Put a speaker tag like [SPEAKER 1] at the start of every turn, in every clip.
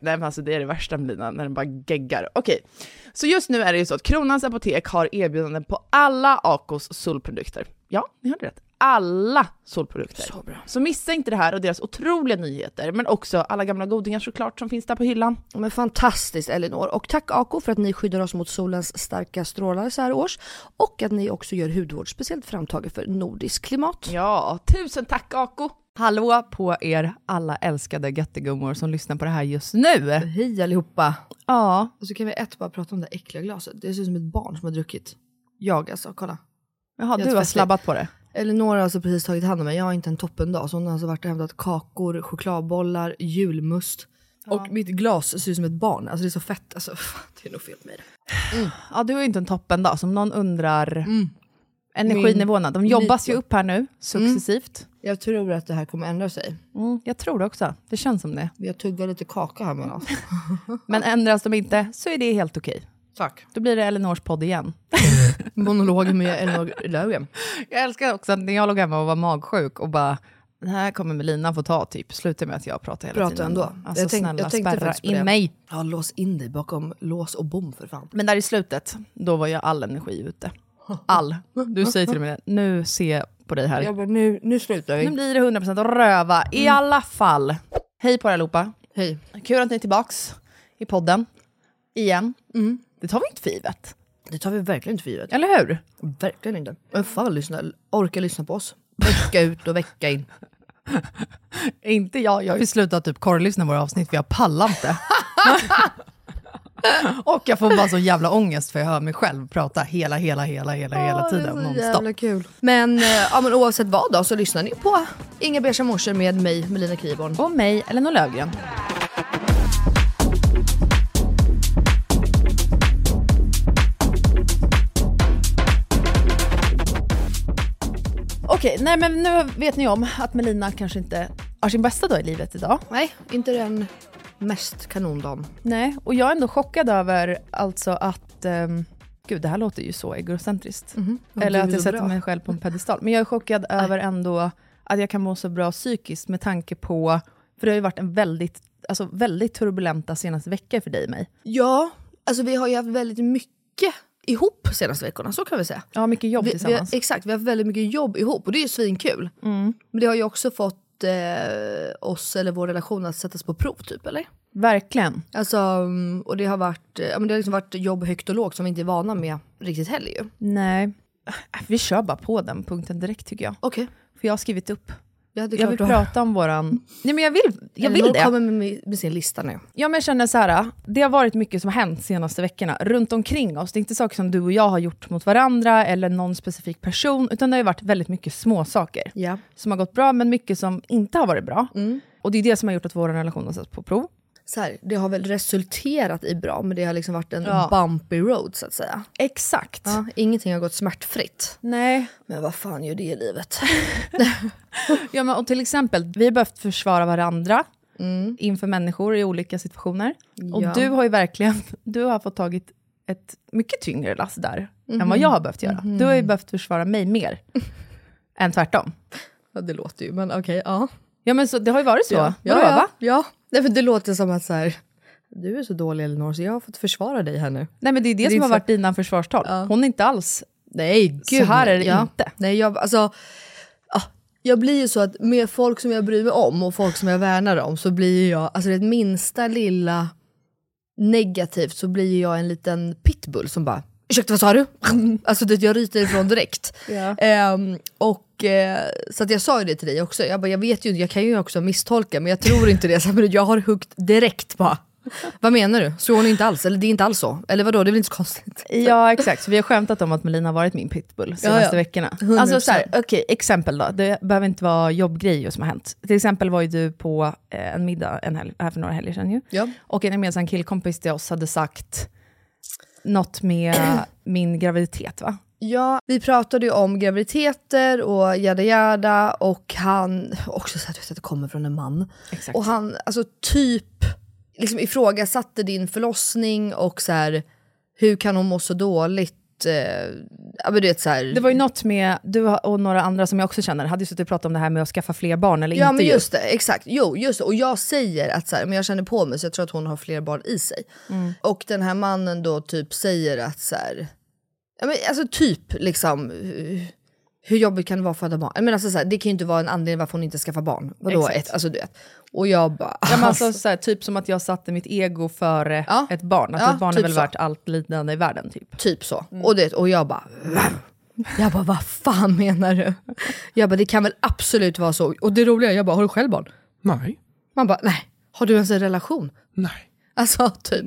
[SPEAKER 1] nej men alltså det är det värsta med Lina, när den bara geggar. Okej, så just nu är det ju så att Kronans Apotek har erbjudanden på alla Acos solprodukter. Ja, ni hörde rätt. Alla solprodukter.
[SPEAKER 2] Så bra.
[SPEAKER 1] Så missa inte det här och deras otroliga nyheter, men också alla gamla godingar såklart som finns där på hyllan.
[SPEAKER 2] Men fantastiskt Elinor. Och tack Ako för att ni skyddar oss mot solens starka strålar så här års. Och att ni också gör hudvård speciellt framtaget för nordisk klimat.
[SPEAKER 1] Ja, tusen tack Ako!
[SPEAKER 3] Hallå på er alla älskade göttegummor som lyssnar på det här just nu.
[SPEAKER 2] Hej allihopa!
[SPEAKER 3] Ja,
[SPEAKER 2] Och så kan vi ett bara prata om det äckliga glaset. Det ser ut som ett barn som har druckit. Jag alltså, kolla.
[SPEAKER 3] Jaha, du har slabbat på det.
[SPEAKER 2] Elinor har alltså precis tagit hand om mig. Jag har inte en toppendag så hon har alltså varit och hämtat kakor, chokladbollar, julmust. Och mitt glas ser ut som ett barn. Alltså det är så fett. Alltså, fan, det är nog fel med det.
[SPEAKER 3] Ja, du är inte en toppendag, som någon undrar. Energinivåerna, de jobbas ju upp här nu successivt.
[SPEAKER 2] Jag tror att det här kommer ändra sig.
[SPEAKER 3] Mm, jag tror det också, det känns som det.
[SPEAKER 2] Vi har tuggat lite kaka här mellan oss.
[SPEAKER 3] Men ändras de inte så är det helt okej.
[SPEAKER 2] Tack.
[SPEAKER 3] Då blir det Elinors podd igen.
[SPEAKER 2] Monologen med Elinor Löfgren.
[SPEAKER 3] Jag älskar också att när jag låg hemma och var magsjuk och bara det här kommer Melina få ta typ, sluta med att jag pratar hela
[SPEAKER 2] Prata
[SPEAKER 3] tiden.
[SPEAKER 2] ändå.
[SPEAKER 3] Alltså
[SPEAKER 2] Jag tänk-
[SPEAKER 3] snälla
[SPEAKER 2] jag tänkte
[SPEAKER 3] spärra in
[SPEAKER 2] det.
[SPEAKER 3] mig.
[SPEAKER 2] Ja, lås in dig bakom lås och bom för fan.
[SPEAKER 3] Men där i slutet, då var jag all energi ute. All. Du säger till mig nu ser jag på dig här.
[SPEAKER 2] Jag bara, nu, nu slutar vi.
[SPEAKER 3] Nu blir det 100% röva i alla fall. Hej på er allihopa.
[SPEAKER 2] Hej.
[SPEAKER 3] Kul att ni är tillbaks i podden. Igen. Det tar vi inte för givet.
[SPEAKER 2] Det tar vi verkligen inte för givet.
[SPEAKER 3] Eller hur?
[SPEAKER 2] Verkligen inte. Vem fan lyssnar, orkar lyssna på oss? Vecka ut och vecka in.
[SPEAKER 3] Inte jag. Jag har ju slutat typ korrlyssna våra avsnitt för jag pallar inte. och jag får bara så jävla ångest för jag hör mig själv prata hela, hela, hela, hela, hela tiden.
[SPEAKER 2] Det är så jävla kul. Men, eh, ja, men oavsett vad då så lyssnar ni på Inga beiga morsor med mig, Melina Kriborn.
[SPEAKER 3] Och mig, Elinor Löfgren. Okej, nej men nu vet ni om att Melina kanske inte har sin bästa dag i livet idag.
[SPEAKER 2] Nej, inte den mest kanondagen.
[SPEAKER 3] Nej, och jag är ändå chockad över alltså att... ehm, gud, det här låter ju så egocentriskt. Eller att jag sätter mig själv på en pedestal. Men jag är chockad över ändå att jag kan må så bra psykiskt med tanke på... För det har ju varit en väldigt, alltså väldigt turbulenta senaste veckor för dig och mig.
[SPEAKER 2] Ja, alltså vi har ju haft väldigt mycket ihop senaste veckorna, så kan vi säga.
[SPEAKER 3] Ja, mycket jobb
[SPEAKER 2] Vi, vi,
[SPEAKER 3] tillsammans.
[SPEAKER 2] har- exakt, vi har haft väldigt mycket jobb ihop och det är ju svinkul. Men det har ju också fått eh, oss eller vår relation att sättas på prov typ, eller?
[SPEAKER 3] Verkligen.
[SPEAKER 2] Alltså, mm, och det har varit, ja, men det har liksom varit jobb högt och lågt som vi inte är vana med riktigt heller ju.
[SPEAKER 3] Nej, vi kör bara på den punkten direkt tycker jag.
[SPEAKER 2] Okej.
[SPEAKER 3] För jag har skrivit upp.
[SPEAKER 2] Ja, det är
[SPEAKER 3] Jag vill prata om våran... Nej men jag vill, jag vill det.
[SPEAKER 2] kommer med, med sin lista nu.
[SPEAKER 3] Ja, men jag känner så här, det har varit mycket som har hänt senaste veckorna runt omkring oss. Det är inte saker som du och jag har gjort mot varandra eller någon specifik person, utan det har varit väldigt mycket små saker
[SPEAKER 2] Ja.
[SPEAKER 3] som har gått bra, men mycket som inte har varit bra. Och det är det som har gjort att vår relation har satts på prov.
[SPEAKER 2] Så här, det har väl resulterat i bra, men det har liksom varit en
[SPEAKER 3] Ja.
[SPEAKER 2] bumpy road så att säga.
[SPEAKER 3] Exakt.
[SPEAKER 2] Ja, ingenting har gått smärtfritt.
[SPEAKER 3] Nej.
[SPEAKER 2] Men vad fan gör det i livet?
[SPEAKER 3] Ja, men, och till exempel, vi har behövt försvara varandra inför människor i olika situationer. Och
[SPEAKER 2] Ja.
[SPEAKER 3] du har ju verkligen du har fått tagit ett mycket tyngre lass där än vad jag har behövt göra. Du har ju behövt försvara mig mer än tvärtom.
[SPEAKER 2] ja, det låter ju, men okej, ja.
[SPEAKER 3] Ja men så, det har ju varit så.
[SPEAKER 2] Ja, ja,
[SPEAKER 3] va?
[SPEAKER 2] ja. Nej, för det låter som att så här, du är så dålig Elinor så jag har fått försvara dig här nu.
[SPEAKER 3] Nej men det är det,
[SPEAKER 2] Det är
[SPEAKER 3] som har varit dina försvarstal. Hon är inte alls...
[SPEAKER 2] Nej, gud.
[SPEAKER 3] Så här är det
[SPEAKER 2] ja.
[SPEAKER 3] inte.
[SPEAKER 2] Nej, jag, alltså, ah, jag blir ju så att med folk som jag bryr mig om och folk som jag värnar om så blir jag, alltså det minsta lilla negativt så blir jag en liten pitbull som bara Ursäkta vad sa du? alltså det, jag ryter ifrån direkt.
[SPEAKER 3] Ja.
[SPEAKER 2] Ehm, och, eh, så att jag sa ju det till dig också, jag, bara, jag vet ju jag kan ju också misstolka men jag tror inte det. Så, men jag har huggt direkt bara. Vad menar du? Så hon är inte alls? Eller det är inte alls så? Eller vadå, det är väl inte så konstigt?
[SPEAKER 3] Ja exakt, så vi har skämtat om att Melina har varit min pitbull senaste
[SPEAKER 2] Ja, ja.
[SPEAKER 3] veckorna.
[SPEAKER 2] 100%.
[SPEAKER 3] Alltså så här, okej, exempel då. Det behöver inte vara jobbgrejer som har hänt. Till exempel var ju du på eh, en middag en helg, här för några helger sedan ju.
[SPEAKER 2] Ja.
[SPEAKER 3] Och en gemensam killkompis till oss hade sagt något med min graviditet va?
[SPEAKER 2] Ja, vi pratade ju om graviditeter och jada jada och han, också så att, det kommer från en man.
[SPEAKER 3] Exakt.
[SPEAKER 2] Och han alltså typ liksom ifrågasatte din förlossning och så här, hur kan hon må så dåligt? Eh, ja, men du vet, så här,
[SPEAKER 3] Det var ju något med, du och några andra som jag också känner, hade ju suttit och pratat om det här med att skaffa fler barn eller
[SPEAKER 2] Ja
[SPEAKER 3] inte
[SPEAKER 2] men
[SPEAKER 3] ju.
[SPEAKER 2] just det, exakt. Jo just det. Och jag säger att så här, men jag känner på mig så jag tror att hon har fler barn i sig. Och den här mannen då typ säger att så här, ja, men alltså typ liksom hur- jobbigt kan det vara att föda barn? Menar, alltså, så här, det kan ju inte vara en anledning varför hon inte skaffar barn. Vadå ett? Alltså du vet. Och jag bara...
[SPEAKER 3] Ja, men alltså, så här, typ som att jag satte mitt ego före
[SPEAKER 2] Ja.
[SPEAKER 3] ett barn. Att
[SPEAKER 2] Ja,
[SPEAKER 3] ett barn
[SPEAKER 2] typ
[SPEAKER 3] är väl
[SPEAKER 2] så.
[SPEAKER 3] värt allt lidande i världen typ.
[SPEAKER 2] Typ så. Och, det, och jag bara... Jag bara, vad fan menar du? Jag bara, det kan väl absolut vara så. Och det roliga, är, jag bara, har du själv barn?
[SPEAKER 4] Nej.
[SPEAKER 2] Man bara, nej. Har du ens en relation?
[SPEAKER 4] Nej.
[SPEAKER 2] Alltså typ.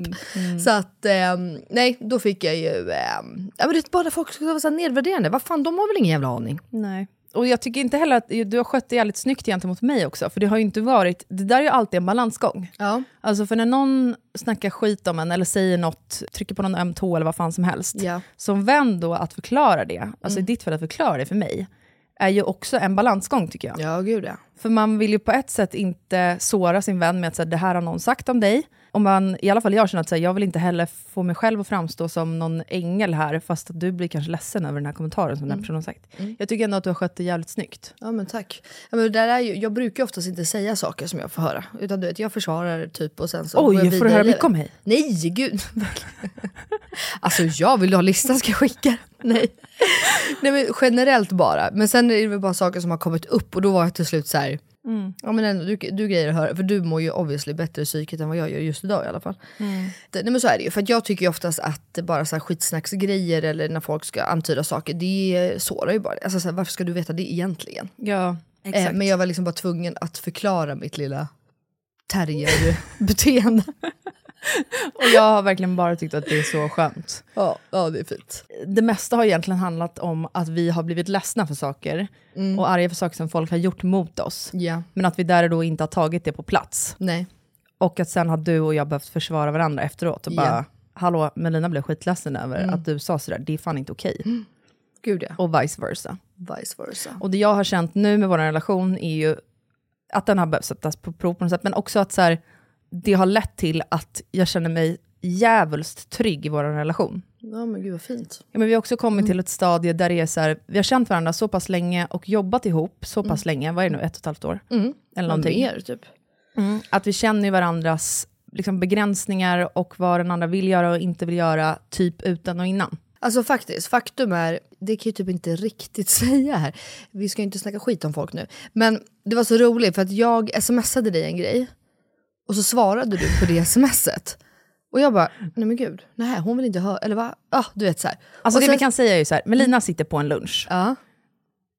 [SPEAKER 2] Så att, ehm, nej, då fick jag ju... ehm, ja men det är bara folk ska vara så nedvärderande. Vad fan, de har väl ingen jävla aning?
[SPEAKER 3] Nej. Och jag tycker inte heller att du har skött det jävligt snyggt gentemot mig också, för det har ju inte varit, det där är ju alltid en balansgång.
[SPEAKER 2] Ja.
[SPEAKER 3] Alltså för när någon snackar skit om en eller säger något, trycker på någon öm tå eller vad fan som helst,
[SPEAKER 2] Ja.
[SPEAKER 3] som vän då att förklara det, alltså i ditt fall att förklara det för mig, är ju också en balansgång tycker jag.
[SPEAKER 2] Ja, gud ja.
[SPEAKER 3] För man vill ju på ett sätt inte såra sin vän med att säga det här har någon sagt om dig. Och man, i alla fall jag känner att här, jag vill inte heller få mig själv att framstå som någon ängel här, fast att du blir kanske ledsen över den här kommentaren som den personen har sagt. Jag tycker ändå att du har skött det jävligt snyggt.
[SPEAKER 2] Ja men tack. Ja, men där är ju, jag brukar oftast inte säga saker som jag får höra. Utan du vet, jag försvarar typ och sen så går jag
[SPEAKER 3] Oj, får du höra mycket om mig?
[SPEAKER 2] Nej, gud. alltså jag vill ha listan ska jag skicka Nej. Nej men generellt bara. Men sen är det väl bara saker som har kommit upp och då var jag till slut så här. Ja men ändå, du, du grejer att höra, för du mår ju obviously bättre psykiskt än vad jag gör just idag i alla fall. Det, nej men så är det ju, för att jag tycker ju oftast att bara så här skitsnacksgrejer eller när folk ska antyda saker, det sårar ju bara. Alltså så här, varför ska du veta det egentligen?
[SPEAKER 3] Ja,
[SPEAKER 2] Eh, men jag var liksom bara tvungen att förklara mitt lilla terrierbeteende.
[SPEAKER 3] Och jag har verkligen bara tyckt att det är så skönt.
[SPEAKER 2] ja, ja, det är fint.
[SPEAKER 3] Det mesta har egentligen handlat om att vi har blivit ledsna för saker och arga för saker som folk har gjort mot oss.
[SPEAKER 2] Ja,
[SPEAKER 3] Men att vi där och då inte har tagit det på plats.
[SPEAKER 2] nej.
[SPEAKER 3] Och att sen har du och jag behövt försvara varandra efteråt och bara, hallå, Melina blev skitledsen över att du sa sådär, det är fan inte okej.
[SPEAKER 2] Gud ja.
[SPEAKER 3] Och vice versa.
[SPEAKER 2] vice versa.
[SPEAKER 3] Och det jag har känt nu med vår relation är ju att den har behövt sättas på prov på något sätt, men också att så här, det har lett till att jag känner mig djävulskt trygg i vår relation.
[SPEAKER 2] Ja men gud vad fint.
[SPEAKER 3] Ja, men vi har också kommit till ett stadie där det är så här, vi har känt varandra så pass länge och jobbat ihop så pass länge, vad är det nu, ett och ett halvt år?
[SPEAKER 2] Mm.
[SPEAKER 3] Eller
[SPEAKER 2] Någonting mer typ.
[SPEAKER 3] Att vi känner varandras liksom, begränsningar och vad den andra vill göra och inte vill göra, typ utan och innan.
[SPEAKER 2] Alltså faktiskt, faktum är, det kan jag typ inte riktigt säga här. Vi ska ju inte snacka skit om folk nu. Men det var så roligt för att jag smsade dig en grej och så svarade du på det smset. Och jag bara, nej men gud, nej hon vill inte höra, eller va? Ja, du vet så här.
[SPEAKER 3] Alltså
[SPEAKER 2] och
[SPEAKER 3] det
[SPEAKER 2] sen-
[SPEAKER 3] vi kan säga är ju så här, Melina sitter på en lunch.
[SPEAKER 2] Ja,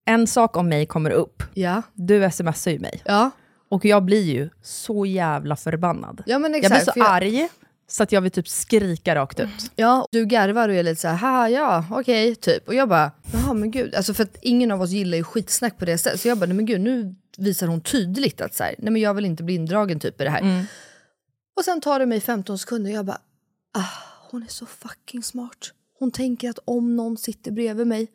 [SPEAKER 3] En sak om mig kommer upp,
[SPEAKER 2] ja,
[SPEAKER 3] du smsar ju mig.
[SPEAKER 2] ja.
[SPEAKER 3] Och jag blir ju så jävla förbannad.
[SPEAKER 2] Ja men
[SPEAKER 3] Jag
[SPEAKER 2] exakt.
[SPEAKER 3] blir så
[SPEAKER 2] jag-
[SPEAKER 3] arg så att jag vill typ skrika rakt ut.
[SPEAKER 2] Ja, du garvar och är lite så här, ja, okej, typ. Och jag bara, jaha men gud, alltså för att ingen av oss gillar ju skitsnack på det sättet. Så jag bara, nej men gud, nu visar hon tydligt att så här, nej men jag vill inte bli indragen typ i det här. Och sen tar det mig 15 sekunder och jag bara, ah, hon är så fucking smart. Hon tänker att om någon sitter bredvid mig.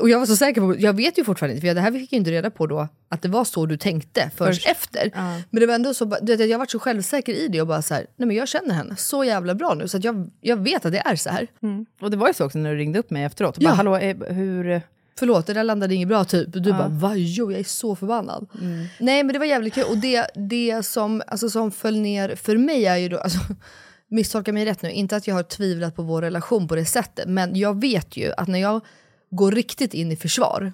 [SPEAKER 2] Och jag var så säker på, jag vet ju fortfarande inte, för det här fick jag inte reda på då, att det var så du tänkte först, efter. Men det var ändå så, du vet, jag var så självsäker i det och bara så här, nej men jag känner henne så jävla bra nu så att jag, jag vet att det är så här.
[SPEAKER 3] Och det var ju så också när du ringde upp mig efteråt. Och bara,
[SPEAKER 2] Ja.
[SPEAKER 3] Hallå, eh, hur...
[SPEAKER 2] Förlåt, det där landade inget bra typ. Och du bara, va? Jo, jag är så förbannad. Nej men det var jävligt kul. Och det, det som, alltså, som föll ner för mig är ju då, alltså, misstolka mig rätt nu, inte att jag har tvivlat på vår relation på det sättet. Men jag vet ju att när jag går riktigt in i försvar,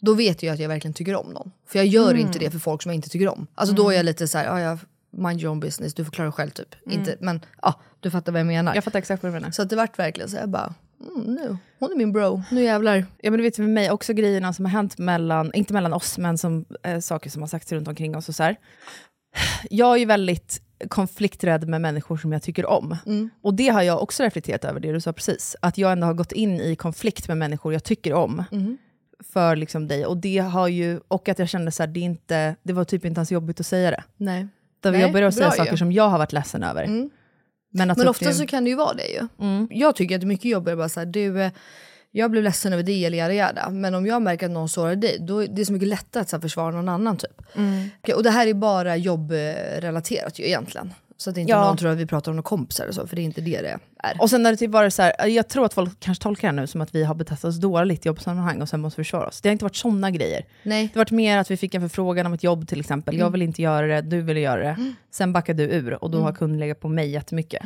[SPEAKER 2] då vet jag att jag verkligen tycker om någon. För jag gör inte det för folk som jag inte tycker om. Alltså då är jag lite så här, ja, jag mind your own business, du får klara själv typ. Inte, men ja, du fattar vad jag menar.
[SPEAKER 3] Jag fattar exakt vad du menar.
[SPEAKER 2] Så att det vart verkligen så jag bara, mm, nu, hon är min bro, nu jävlar.
[SPEAKER 3] Ja men du vet med mig också grejerna som har hänt mellan, inte mellan oss, men som, eh, saker som har sagts runt omkring oss och så här. Jag är ju väldigt konflikträdd med människor som jag tycker om. Och det har jag också reflekterat över, det du sa precis. Att jag ändå har gått in i konflikt med människor jag tycker om. För liksom dig. Och det har ju, och att jag kände så här, det, inte, det var typ inte ens jobbigt att säga det.
[SPEAKER 2] Nej.
[SPEAKER 3] Där
[SPEAKER 2] Nej,
[SPEAKER 3] jag började säga
[SPEAKER 2] ju.
[SPEAKER 3] saker som jag har varit ledsen över. Men,
[SPEAKER 2] Men
[SPEAKER 3] så
[SPEAKER 2] ofta så kan det ju vara det ju. Jag tycker att det är mycket jobbigare bara såhär, du, eh, jag blev ledsen över det eller jada jada. Men om jag märker att någon sårar dig, då är det så mycket lättare att så här, försvara någon annan typ. Okej, Och det här är bara jobbrelaterat ju egentligen. Så att inte
[SPEAKER 3] Ja.
[SPEAKER 2] någon tror att vi pratar om några kompisar eller så, för det är inte det det är.
[SPEAKER 3] Och sen när det typ varit så här, jag tror att folk kanske tolkar det nu som att vi har betett oss dåligt i jobbsammanhang och sen måste försvara oss. Det har inte varit sådana grejer.
[SPEAKER 2] Nej.
[SPEAKER 3] Det har varit mer att vi fick en förfrågan om ett jobb till exempel. Jag vill inte göra det, du ville göra det. Sen backade du ur och då har kunden legat på mig jättemycket.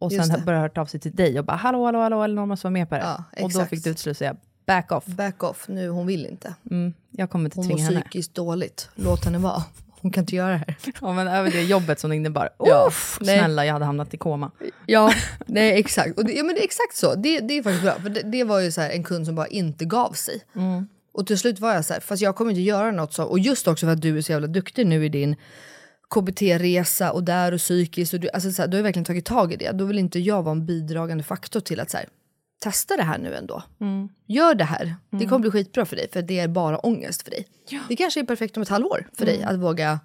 [SPEAKER 3] Och
[SPEAKER 2] Just
[SPEAKER 3] sen
[SPEAKER 2] det.
[SPEAKER 3] började hört av sig till dig och bara hallå, hallå, hallå, eller någon måste vara med på det.
[SPEAKER 2] Ja,
[SPEAKER 3] och då fick du till slut säga back off.
[SPEAKER 2] Back off, nu hon vill inte.
[SPEAKER 3] Mm, jag kommer inte
[SPEAKER 2] Hon mår
[SPEAKER 3] tvinga henne.
[SPEAKER 2] psykiskt dåligt, låt henne vara. Hon kan inte göra det här.
[SPEAKER 3] Ja, men över det jobbet som det innebar.
[SPEAKER 2] Ja,
[SPEAKER 3] Uff,
[SPEAKER 2] nej.
[SPEAKER 3] snälla, jag hade hamnat i koma.
[SPEAKER 2] Ja, nej exakt. Och det, ja, men det är exakt så. Det, det är faktiskt bra. För det, det var ju så en kund som bara inte gav sig. Och till slut var jag så här, fast jag kommer inte göra något så. Och just också för att du är så jävla duktig nu i din KBT-resa och där och psykiskt. Och du, alltså så här, du har verkligen tagit tag i det. Då vill inte jag vara en bidragande faktor till att så här, testa det här nu ändå. Gör det här. Det kommer bli skitbra för dig för det är bara ångest för dig. Det kanske är perfekt om ett halvår för dig att våga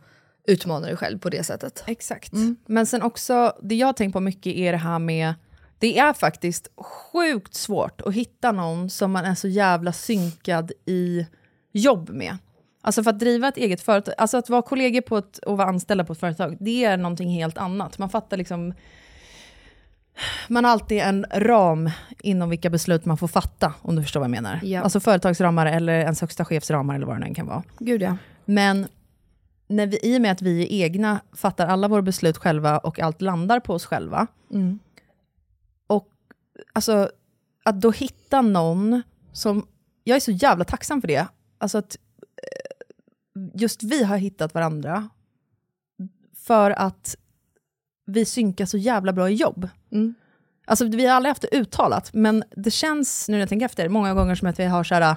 [SPEAKER 2] utmana dig själv på det sättet.
[SPEAKER 3] Exakt. Men sen också, det jag har tänkt på mycket är det här med, det är faktiskt sjukt svårt att hitta någon som man är så jävla synkad i jobb med. Alltså för att driva ett eget företag, alltså att vara kollegor på ett, och vara anställda på ett företag, det är någonting helt annat. Man fattar liksom, man har alltid en ram inom vilka beslut man får fatta, om du förstår vad jag menar.
[SPEAKER 2] Ja.
[SPEAKER 3] Alltså företagsramar eller ens högsta chefsramar eller vad det än kan vara.
[SPEAKER 2] Gud ja.
[SPEAKER 3] Men när vi, i och med att vi är egna, fattar alla våra beslut själva och allt landar på oss själva. Och alltså, att då hitta någon som, jag är så jävla tacksam för det, alltså att eh, just vi har hittat varandra för att vi synkar så jävla bra i jobb. Alltså vi har aldrig haft det uttalat, men det känns, nu när jag tänker efter, många gånger som att vi har så här,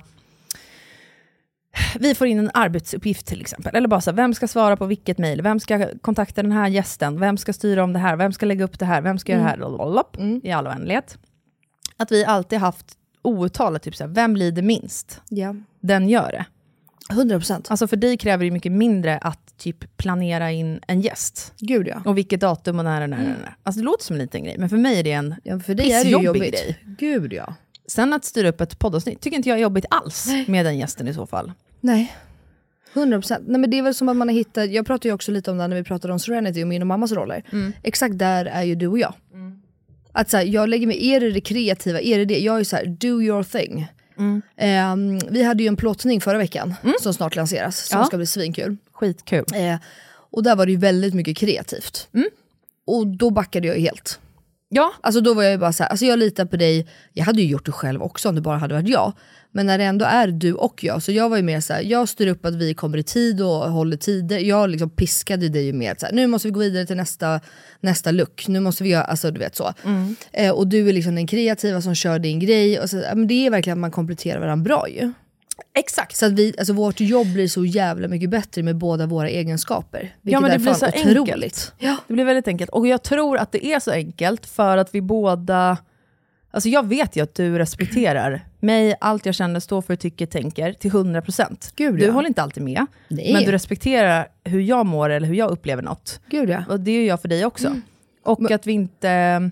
[SPEAKER 3] vi får in en arbetsuppgift till exempel, eller bara så här, vem ska svara på vilket mejl, vem ska kontakta den här gästen, vem ska styra om det här, vem ska lägga upp det här, vem ska göra det här, lalalap, i all oändlighet. Att vi alltid haft outtalat, typ så här, vem lider minst?
[SPEAKER 2] Ja.
[SPEAKER 3] Den gör det.
[SPEAKER 2] 100 procent.
[SPEAKER 3] Alltså för dig kräver det mycket mindre att typ planera in en gäst.
[SPEAKER 2] Gud ja.
[SPEAKER 3] Och vilket datum och när, när, när, när. Alltså det låter som en liten grej, men för mig är det en
[SPEAKER 2] ja för dig är det jobbigt.
[SPEAKER 3] grej.
[SPEAKER 2] Gud ja.
[SPEAKER 3] Sen att styra upp ett poddavsnitt tycker inte jag är jobbigt alls med den gästen i så fall.
[SPEAKER 2] Nej. 100%. Nej men det är väl som att man har hittat, jag pratade ju också lite om det när vi pratade om Serenity och min och mammas roller. Exakt där är ju du och jag. Att så här, jag lägger mig, är det det kreativa, är det det? Jag är så här, do your thing. Ehm, vi hade ju en plåtning förra veckan som snart lanseras, som
[SPEAKER 3] Ja.
[SPEAKER 2] ska bli svinkul.
[SPEAKER 3] Skitkul.
[SPEAKER 2] Eh, och där var det ju väldigt mycket kreativt. Och då backade jag ju helt.
[SPEAKER 3] Ja,
[SPEAKER 2] Alltså då var jag ju bara så här, alltså jag litar på dig, jag hade ju gjort det själv också om det bara hade varit jag. Men när det ändå är du och jag, så jag var ju mer så här, jag styr upp att vi kommer i tid och håller tider. Jag liksom piskade dig ju mer så här, nu måste vi gå vidare till nästa, nästa look, nu måste vi göra, alltså du vet så. Eh, och du är liksom den kreativa som kör din grej. Och så, men det är verkligen att man kompletterar varandra bra ju.
[SPEAKER 3] Exakt.
[SPEAKER 2] Så att vi, alltså vårt jobb blir så jävla mycket bättre med båda våra egenskaper. Vilket
[SPEAKER 3] Ja men det
[SPEAKER 2] är
[SPEAKER 3] blir så
[SPEAKER 2] otroligt.
[SPEAKER 3] enkelt. Det blir väldigt enkelt. Och jag tror att det är så enkelt för att vi båda... Alltså jag vet ju att du respekterar mig, allt jag känner, står för, tycker, tänker till 100%.
[SPEAKER 2] Gud,
[SPEAKER 3] du
[SPEAKER 2] ja.
[SPEAKER 3] håller inte alltid med,
[SPEAKER 2] Nej.
[SPEAKER 3] men du respekterar hur jag mår eller hur jag upplever något.
[SPEAKER 2] Gud ja.
[SPEAKER 3] Och det är jag för dig också. Och att vi inte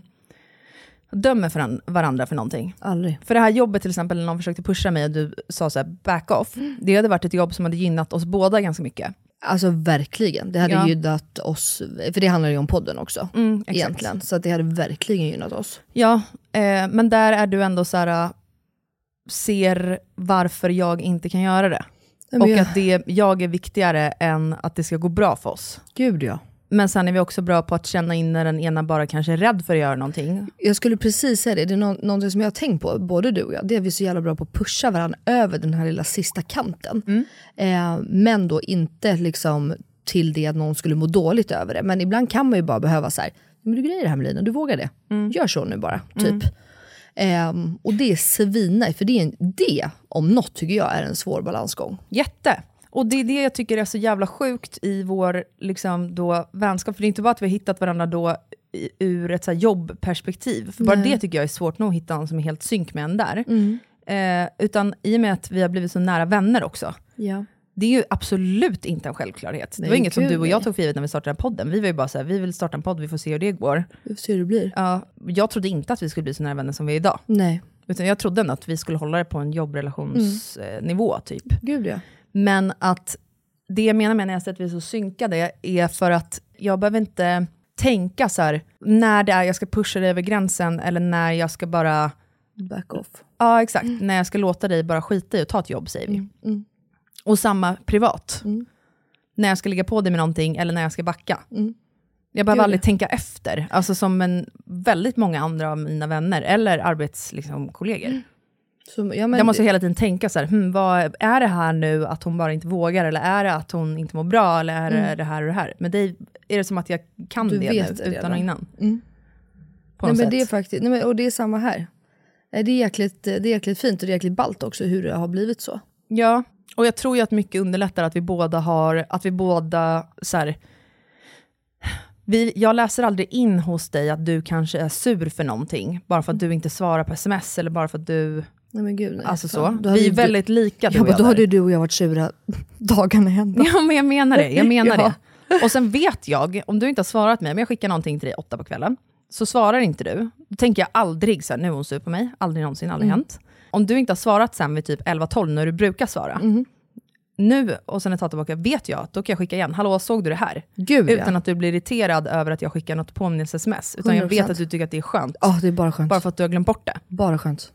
[SPEAKER 3] dömer för an- varandra för någonting.
[SPEAKER 2] Aldrig.
[SPEAKER 3] För det här jobbet till exempel, när någon försökte pusha mig och du sa så här, back off, det hade varit ett jobb som hade gynnat oss båda ganska mycket.
[SPEAKER 2] Alltså verkligen, det hade
[SPEAKER 3] Ja.
[SPEAKER 2] gynnat oss, för det handlar ju om podden också.
[SPEAKER 3] Mm,
[SPEAKER 2] egentligen. Så det hade verkligen gynnat oss.
[SPEAKER 3] Ja, eh, men där är du ändå så här, äh, ser varför jag inte kan göra det.
[SPEAKER 2] Men
[SPEAKER 3] och
[SPEAKER 2] jag-
[SPEAKER 3] att det, jag är viktigare än att det ska gå bra för oss.
[SPEAKER 2] Gud ja.
[SPEAKER 3] Men sen är vi också bra på att känna in när den ena bara kanske är rädd för att göra någonting.
[SPEAKER 2] Jag skulle precis säga det, det är nå- någonting som jag har tänkt på, både du och jag, det är att vi är så jävla bra på att pusha varandra över den här lilla sista kanten.
[SPEAKER 3] Mm.
[SPEAKER 2] Eh, men då inte liksom till det att någon skulle må dåligt över det. Men ibland kan man ju bara behöva så här, men du grejer det här med Lina, du vågar det.
[SPEAKER 3] Mm.
[SPEAKER 2] Gör så nu bara, typ. Ehm, och det är svinnice, för det, är en, det om något tycker jag är en svår balansgång.
[SPEAKER 3] Jätte! Och det är det jag tycker är så jävla sjukt i vår liksom, då, vänskap. För det är inte bara att vi har hittat varandra då i, ur ett så jobbperspektiv. För bara det tycker jag är svårt nog att hitta någon som är helt synk med en där. Eh, utan i och med att vi har blivit så nära vänner också.
[SPEAKER 2] Ja.
[SPEAKER 3] Det är ju absolut inte en självklart. det
[SPEAKER 2] Nej,
[SPEAKER 3] var inget som du och jag tog för givet när vi startade den podden. Vi var ju bara så här, vi vill starta en podd, vi får se hur det går.
[SPEAKER 2] Vi får se hur det blir.
[SPEAKER 3] Ja, jag trodde inte att vi skulle bli så nära vänner som vi är idag.
[SPEAKER 2] Nej,
[SPEAKER 3] Utan jag trodde ändå att vi skulle hålla det på en jobbrelationsnivå typ.
[SPEAKER 2] gud ja.
[SPEAKER 3] Men att det jag menar med när jag säger att vi är så synkade är för att jag behöver inte tänka så här, när det är jag ska pusha dig över gränsen eller när jag ska bara,
[SPEAKER 2] Back off.
[SPEAKER 3] ja exakt, när jag ska låta dig bara skita i och ta ett jobb säger vi. Och samma privat. När jag ska ligga på dig med någonting eller när jag ska backa. Jag behöver
[SPEAKER 2] Gud,
[SPEAKER 3] aldrig tänka efter, alltså som en, väldigt många andra av mina vänner eller arbetskollegor. Liksom.
[SPEAKER 2] Så, ja, men,
[SPEAKER 3] Jag måste hela tiden tänka så här, hmm, vad, är det här nu att hon bara inte vågar, eller är det att hon inte mår bra, eller är det det här och det här? Men dig är det som att jag kan
[SPEAKER 2] Du
[SPEAKER 3] det nu,
[SPEAKER 2] det
[SPEAKER 3] utan och innan.
[SPEAKER 2] Mm.
[SPEAKER 3] På
[SPEAKER 2] nej,
[SPEAKER 3] något
[SPEAKER 2] men det är
[SPEAKER 3] sätt.
[SPEAKER 2] faktiskt, nej, men, och det är samma här. Eh, Det är, jäkligt, det är jäkligt fint och det är jäkligt ballt också hur det har blivit så.
[SPEAKER 3] Ja, och jag tror ju att mycket underlättar att vi båda har, att vi båda så här, vi, jag läser aldrig in hos dig att du kanske är sur för någonting, bara för att du inte svarar på sms, eller bara för att du,
[SPEAKER 2] Nej men gud. Nej,
[SPEAKER 3] alltså så. Vi är väldigt lika du
[SPEAKER 2] Ja,
[SPEAKER 3] och jag
[SPEAKER 2] då hade du och jag varit sura dagarna ända.
[SPEAKER 3] Ja men jag menar det, jag menar
[SPEAKER 2] Ja.
[SPEAKER 3] det. Och sen vet jag, om du inte har svarat mig, om jag skickar någonting till dig åtta på kvällen, så svarar inte du, då tänker jag aldrig så här, nu är hon sur på mig, aldrig någonsin, aldrig
[SPEAKER 2] Mm.
[SPEAKER 3] hänt. Om du inte har svarat sen vid typ 11-12 när du brukar svara,
[SPEAKER 2] Mm.
[SPEAKER 3] nu och sen ett tag tillbaka vet jag att då kan jag skicka igen, hallå såg du det här?
[SPEAKER 2] Gud
[SPEAKER 3] Utan
[SPEAKER 2] ja.
[SPEAKER 3] att du blir irriterad över att jag skickar något påminnelse-sms, utan jag
[SPEAKER 2] 100%.
[SPEAKER 3] vet att du tycker att det är skönt,
[SPEAKER 2] Ja, det är bara skönt.
[SPEAKER 3] bara för att du har glömt bort det.
[SPEAKER 2] Bara skönt.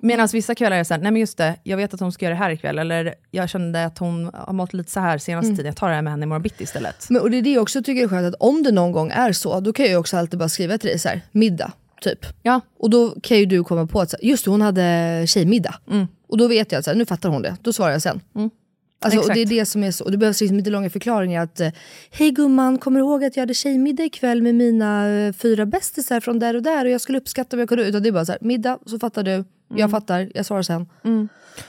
[SPEAKER 3] Medan vissa kvällar är det såhär, nej men just det, jag vet att hon ska göra det här ikväll, eller jag kände att hon har mått lite så här senaste
[SPEAKER 2] Mm.
[SPEAKER 3] tiden, jag tar det här med henne imorgon bitti istället.
[SPEAKER 2] Men, och det är det jag också tycker är skönt, att om det någon gång är så, då kan jag ju också alltid bara skriva till dig så här, middag, typ.
[SPEAKER 3] Ja,
[SPEAKER 2] Och då kan ju du komma på att så här, just det, hon hade tjejmiddag. Och då vet jag att så här, nu fattar hon det, då svarar jag sen. Alltså, och det är det som är så, och det behövs liksom inte långa förklaringar att eh, Hej gumman, kommer du ihåg att jag hade tjejmiddag ikväll med mina eh, fyra bästisar från där och där och jag skulle uppskatta om jag kunde, utan det är bara så här, middag, så fattar du, jag fattar, jag svarar sen.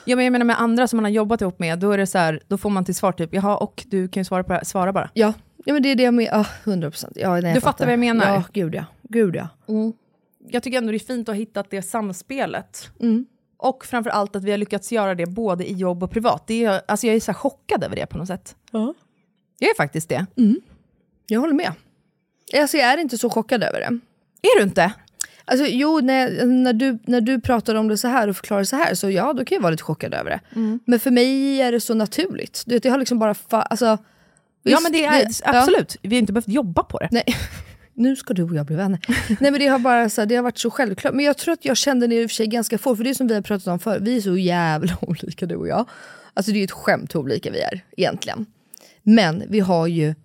[SPEAKER 3] Ja, men jag menar med andra som man har jobbat ihop med, då är det så här, då får man till svar typ, jaha och du kan ju svara på det svara bara.
[SPEAKER 2] Ja, ja men det är det jag menar, ja, 100%. Ja, nej,
[SPEAKER 3] Du fattar vad jag menar?
[SPEAKER 2] Ja, gud ja. Gud ja.
[SPEAKER 3] Jag tycker ändå det är fint att ha hittat det samspelet. Och framför allt att vi har lyckats göra det både i jobb och privat. Det är, alltså jag är så chockad över det på något sätt. Jag är faktiskt det.
[SPEAKER 2] Jag håller med. Alltså jag är inte så chockad över det.
[SPEAKER 3] Är du inte?
[SPEAKER 2] Alltså jo, när, när, du, när du pratar om det så här och förklarar så här, så ja, då kan jag vara lite chockad över det.
[SPEAKER 3] Mm.
[SPEAKER 2] Men för mig är det så naturligt. Du vet, jag har liksom bara... Fa- alltså,
[SPEAKER 3] ja
[SPEAKER 2] visst,
[SPEAKER 3] men det är
[SPEAKER 2] ja.
[SPEAKER 3] absolut, vi har inte behövt jobba på det.
[SPEAKER 2] Nej. Nu ska du och jag bli vänner. Nej men det har bara så här, det har varit så självklart. Men jag tror att jag kände det i och för sig ganska få, för det är som vi har pratat om förr, vi är så jävla olika du och jag. Alltså det är ju ett skämt hur olika vi är egentligen. Men vi har ju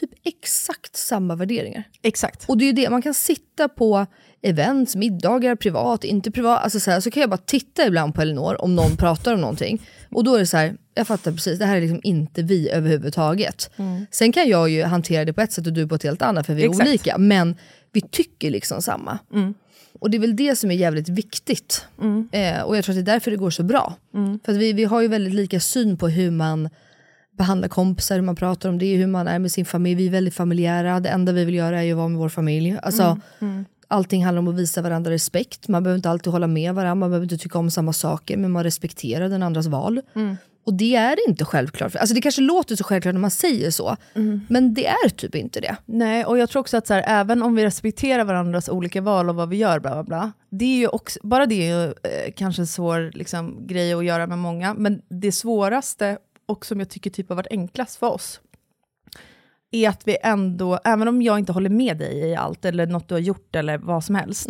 [SPEAKER 2] typ exakt samma värderingar.
[SPEAKER 3] Exakt.
[SPEAKER 2] Och det är ju det, man kan sitta på events, middagar, privat, inte privat. Alltså så, här, så kan jag bara titta ibland på Elinor om någon pratar om någonting. Och då är det så här, jag fattar precis, det här är liksom inte vi överhuvudtaget. Sen kan jag ju hantera det på ett sätt och du på ett helt annat för vi är
[SPEAKER 3] Exakt.
[SPEAKER 2] olika. Men vi tycker liksom samma. Och det är väl det som är jävligt viktigt. Eh, och jag tror att det är därför det går så bra. För att vi, vi har ju väldigt lika syn på hur man behandlar kompisar, hur man pratar om det, hur man är med sin familj. Vi är väldigt familjära, det enda vi vill göra är ju att vara med vår familj. Alltså, Allting handlar om att visa varandra respekt. Man behöver inte alltid hålla med varandra, man behöver inte tycka om samma saker, men man respekterar den andras val. Och det är inte självklart. Alltså det kanske låter så självklart när man säger så, men det är typ inte det.
[SPEAKER 3] Nej, och jag tror också att så här, även om vi respekterar varandras olika val och vad vi gör, bla bla bla, det är ju också, bara det är ju eh, kanske en svår liksom, grej att göra med många, men det svåraste, och som jag tycker typ har varit enklast för oss, är att vi ändå, även om jag inte håller med dig i allt, eller något du har gjort, eller vad som helst,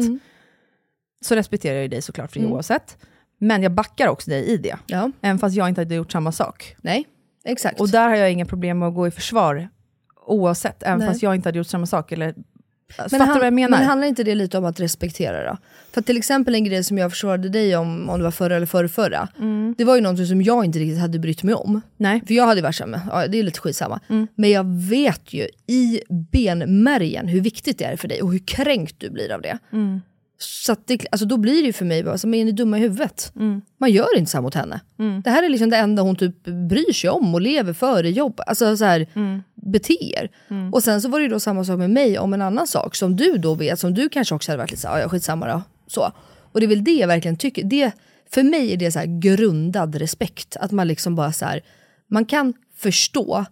[SPEAKER 3] så respekterar jag dig såklart för det oavsett, men jag backar också dig i det,
[SPEAKER 2] Ja,
[SPEAKER 3] även fast jag inte hade gjort samma sak.
[SPEAKER 2] nej, exakt.
[SPEAKER 3] Och där har jag inga problem med att gå i försvar, oavsett, även
[SPEAKER 2] Nej.
[SPEAKER 3] fast jag inte hade gjort samma sak. Eller, fattar
[SPEAKER 2] han-
[SPEAKER 3] vad jag menar?
[SPEAKER 2] Men handlar inte det lite om att respektera då? För till exempel en grej som jag försvarade dig om, om det var förra eller förra, förra
[SPEAKER 3] Mm.
[SPEAKER 2] det var ju någonting som jag inte riktigt hade brytt mig om.
[SPEAKER 3] Nej.
[SPEAKER 2] För jag hade varit såhär, ja, det är lite skitsamma.
[SPEAKER 3] Mm.
[SPEAKER 2] Men jag vet ju i benmärgen hur viktigt det är för dig och hur kränkt du blir av det.
[SPEAKER 3] Mm.
[SPEAKER 2] Så det, alltså då blir det ju för mig bara, så, men är ni dumma i huvudet?
[SPEAKER 3] Mm.
[SPEAKER 2] Man gör inte så mot henne. Det här är liksom det enda hon typ bryr sig om och lever för i jobb. Alltså så här,
[SPEAKER 3] Mm.
[SPEAKER 2] beter. Och sen så var det ju då samma sak med mig om en annan sak som du då vet, som du kanske också hade varit lite såhär, ja skitsamma då. Så. Och det är väl det jag verkligen tycker, det, för mig är det så här grundad respekt. Att man liksom bara så här, man kan förstå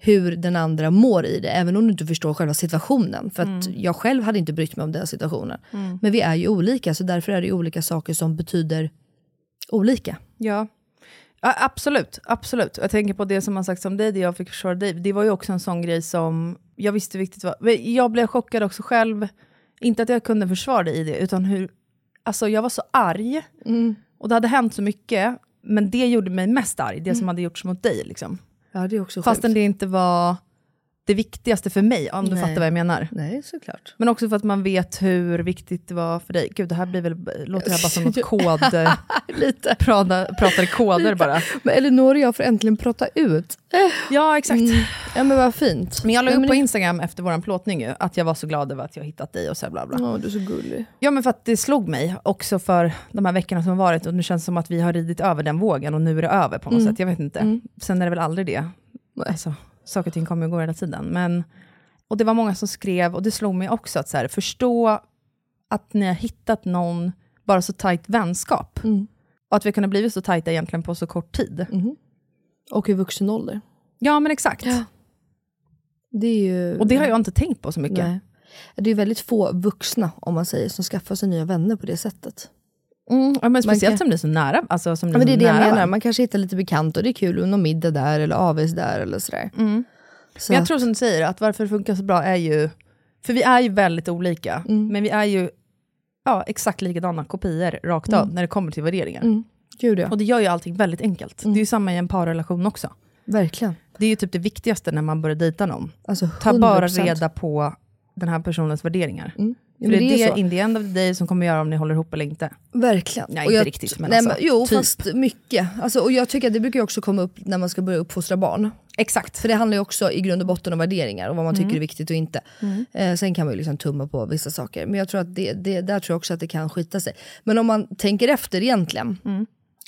[SPEAKER 2] hur den andra mår i det, även om du inte förstår själva situationen. För att jag själv hade inte brytt mig om den situationen. Men vi är ju olika, så därför är det olika saker som betyder olika.
[SPEAKER 3] Ja. ja, absolut. absolut. Jag tänker på det som har sagts om dig, det jag fick försvara dig. Det var ju också en sån grej som jag visste viktigt var. Jag blev chockad också själv, inte att jag kunde försvara dig i det, utan hur, alltså jag var så arg. Och det hade hänt så mycket, men det gjorde mig mest arg, det som hade gjorts mot dig. Liksom.
[SPEAKER 2] Ja, det är också
[SPEAKER 3] Fastän
[SPEAKER 2] sjukt.
[SPEAKER 3] det inte var det viktigaste för mig, om du
[SPEAKER 2] Nej.
[SPEAKER 3] fattar vad jag menar.
[SPEAKER 2] Nej, såklart.
[SPEAKER 3] Men också för att man vet hur viktigt det var för dig. Gud, det här blir väl, låter det här bara som något kod...
[SPEAKER 2] Lite.
[SPEAKER 3] prata, pratar koder bara.
[SPEAKER 2] Men Elinor och jag får äntligen prata ut.
[SPEAKER 3] Ja, exakt.
[SPEAKER 2] Ja men vad fint.
[SPEAKER 3] Men jag la upp
[SPEAKER 2] men
[SPEAKER 3] på Instagram efter vår plåtning ju, att jag var så glad över att jag hittat dig och så här bla bla.
[SPEAKER 2] Ja, du är så gullig.
[SPEAKER 3] Ja men för att det slog mig också för de här veckorna som har varit och nu känns det som att vi har ridit över den vågen och nu är det över på något sätt. Jag vet inte. Sen är det väl aldrig det. Alltså, saker och ting kommer och går hela tiden. Men, och det var många som skrev, och det slog mig också, att så här, förstå att ni har hittat någon, bara så tajt vänskap. Och att vi kunde blivit så tajta egentligen på så kort tid.
[SPEAKER 2] Och i vuxen ålder.
[SPEAKER 3] Ja men exakt.
[SPEAKER 2] Det är ju...
[SPEAKER 3] Och det har jag inte tänkt på så mycket.
[SPEAKER 2] Nej. Det är väldigt få vuxna, om man säger, som skaffar sig nya vänner på det sättet.
[SPEAKER 3] Mm, ja, men speciellt
[SPEAKER 2] kan-
[SPEAKER 3] som ni är så nära. Alltså, som ni
[SPEAKER 2] Ja, men det är
[SPEAKER 3] så
[SPEAKER 2] det jag
[SPEAKER 3] nära
[SPEAKER 2] menar,
[SPEAKER 3] varandra.
[SPEAKER 2] man kanske hittar lite bekant och det är kul, någon middag där eller AWs där eller sådär. Så
[SPEAKER 3] Mm. Men jag tror som du säger, att varför det funkar så bra är ju, för vi är ju väldigt olika,
[SPEAKER 2] Mm.
[SPEAKER 3] men vi är ju ja, exakt likadana kopior rakt av när det kommer till värderingar.
[SPEAKER 2] Mm. Gud ja,
[SPEAKER 3] Och det gör ju allting väldigt enkelt. Det är ju samma i en parrelation också.
[SPEAKER 2] verkligen.
[SPEAKER 3] Det är ju typ det viktigaste när man börjar dejta någon.
[SPEAKER 2] Alltså,
[SPEAKER 3] Ta bara
[SPEAKER 2] 100%.
[SPEAKER 3] reda på den här personens värderingar.
[SPEAKER 2] Mm. Ja,
[SPEAKER 3] För det är det,
[SPEAKER 2] så.
[SPEAKER 3] in the end of the day som kommer göra om ni håller ihop eller inte.
[SPEAKER 2] Verkligen. Och
[SPEAKER 3] inte riktigt, men
[SPEAKER 2] nej,
[SPEAKER 3] alltså,
[SPEAKER 2] men, Jo,
[SPEAKER 3] typ.
[SPEAKER 2] fast mycket. Alltså, och jag tycker att det brukar också komma upp när man ska börja uppfostra barn.
[SPEAKER 3] Exakt.
[SPEAKER 2] För det handlar ju också i grund och botten om värderingar och vad man tycker är viktigt och inte. Eh, sen kan man ju liksom tumma på vissa saker. Men jag tror att det, det, där tror jag också att det kan skita sig. Men om man tänker efter egentligen,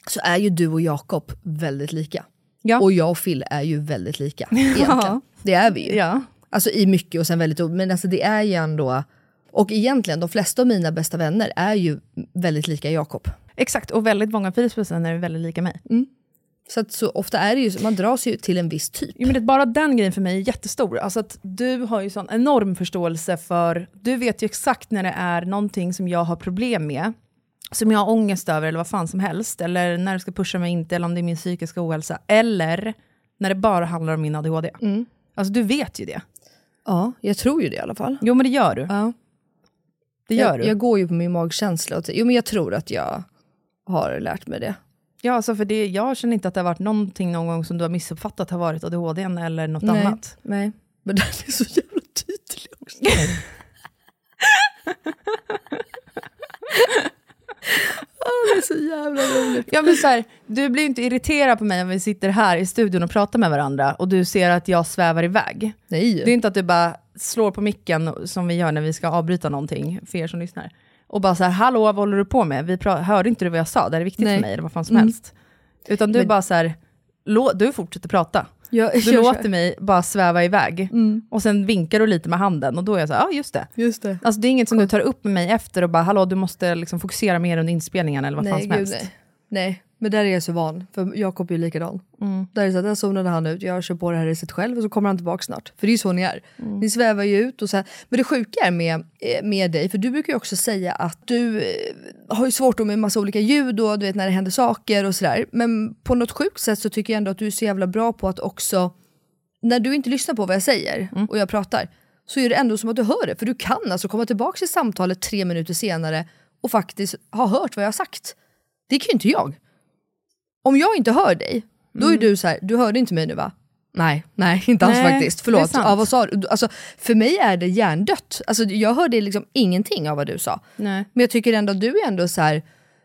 [SPEAKER 2] så är ju du och Jakob väldigt lika.
[SPEAKER 3] Ja.
[SPEAKER 2] Och jag och Phil är ju väldigt lika. Egentligen. Det är vi ju.
[SPEAKER 3] Ja.
[SPEAKER 2] Alltså i mycket och sen väldigt Men alltså det är ju ändå... Och egentligen, de flesta av mina bästa vänner är ju väldigt lika Jakob.
[SPEAKER 3] Exakt, och väldigt många av Philips vänner är väldigt lika mig.
[SPEAKER 2] Så att så ofta är det ju, man dras ju till en viss typ.
[SPEAKER 3] Jo, men det, bara den grejen för mig är jättestor. Alltså att du har ju sån enorm förståelse för, du vet ju exakt när det är någonting som jag har problem med, som jag har ångest över eller vad fan som helst, eller när du ska pusha mig inte, eller om det är min psykiska ohälsa, eller när det bara handlar om min ADHD. Alltså du vet ju det.
[SPEAKER 2] Ja, jag tror ju det i alla fall.
[SPEAKER 3] Jo men det gör du.
[SPEAKER 2] Ja.
[SPEAKER 3] Det gör
[SPEAKER 2] jag,
[SPEAKER 3] du.
[SPEAKER 2] jag går ju på min magkänsla. Och jo men jag tror att jag har lärt mig det.
[SPEAKER 3] Ja, alltså för det, jag känner inte att det har varit någonting någon gång som du har missuppfattat har varit ADHD eller något
[SPEAKER 2] Nej.
[SPEAKER 3] annat.
[SPEAKER 2] Nej. Men den är så jävla tydlig också. Åh, det är så jävla roligt.
[SPEAKER 3] Ja, men så här, du blir ju inte irriterad på mig om vi sitter här i studion och pratar med varandra och du ser att jag svävar iväg.
[SPEAKER 2] Nej.
[SPEAKER 3] Det är inte att du bara slår på micken som vi gör när vi ska avbryta någonting, för er som lyssnar. Och bara så här, hallå vad håller du på med? Vi hörde inte du vad jag sa? Det här är viktigt
[SPEAKER 2] Nej.
[SPEAKER 3] för mig, eller vad fan som
[SPEAKER 2] Mm.
[SPEAKER 3] helst. Utan du
[SPEAKER 2] Men-
[SPEAKER 3] bara så här, du fortsätter prata.
[SPEAKER 2] Jag,
[SPEAKER 3] Du
[SPEAKER 2] jag-
[SPEAKER 3] låter mig bara sväva iväg.
[SPEAKER 2] Mm.
[SPEAKER 3] Och sen vinkar du lite med handen och då är jag så ja just det.
[SPEAKER 2] Just det.
[SPEAKER 3] Alltså det är inget som du tar upp med mig efter och bara, hallå du måste liksom fokusera mer under inspelningen eller vad fan
[SPEAKER 2] Nej,
[SPEAKER 3] som
[SPEAKER 2] gud
[SPEAKER 3] helst.
[SPEAKER 2] nej. Nej, men där är jag så van. För Jakob är ju likadan.
[SPEAKER 3] Mm.
[SPEAKER 2] Där är det så att där zonade han ut, jag kör på det här racet själv och så kommer han tillbaka snart. För det är ju så ni är.
[SPEAKER 3] Mm.
[SPEAKER 2] Ni svävar ju ut och så här. Men det sjuka är med, eh, med dig, för du brukar ju också säga att du eh, har ju svårt med massa olika ljud och du vet när det händer saker och sådär. Men på något sjukt sätt så tycker jag ändå att du är så jävla bra på att också, när du inte lyssnar på vad jag säger
[SPEAKER 3] Mm.
[SPEAKER 2] och jag pratar, så är det ändå som att du hör det. För du kan alltså komma tillbaka till samtalet tre minuter senare och faktiskt ha hört vad jag har sagt. Det kan ju inte jag. Om jag inte hör dig, då är du så här, du hörde inte mig nu va? Nej, nej inte alls
[SPEAKER 3] Nej,
[SPEAKER 2] faktiskt. Förlåt. Ja, vad sa du? Alltså, för mig är det hjärndött. Alltså, jag hörde liksom ingenting av vad du sa.
[SPEAKER 3] Nej.
[SPEAKER 2] Men jag tycker ändå att du är ändå så här.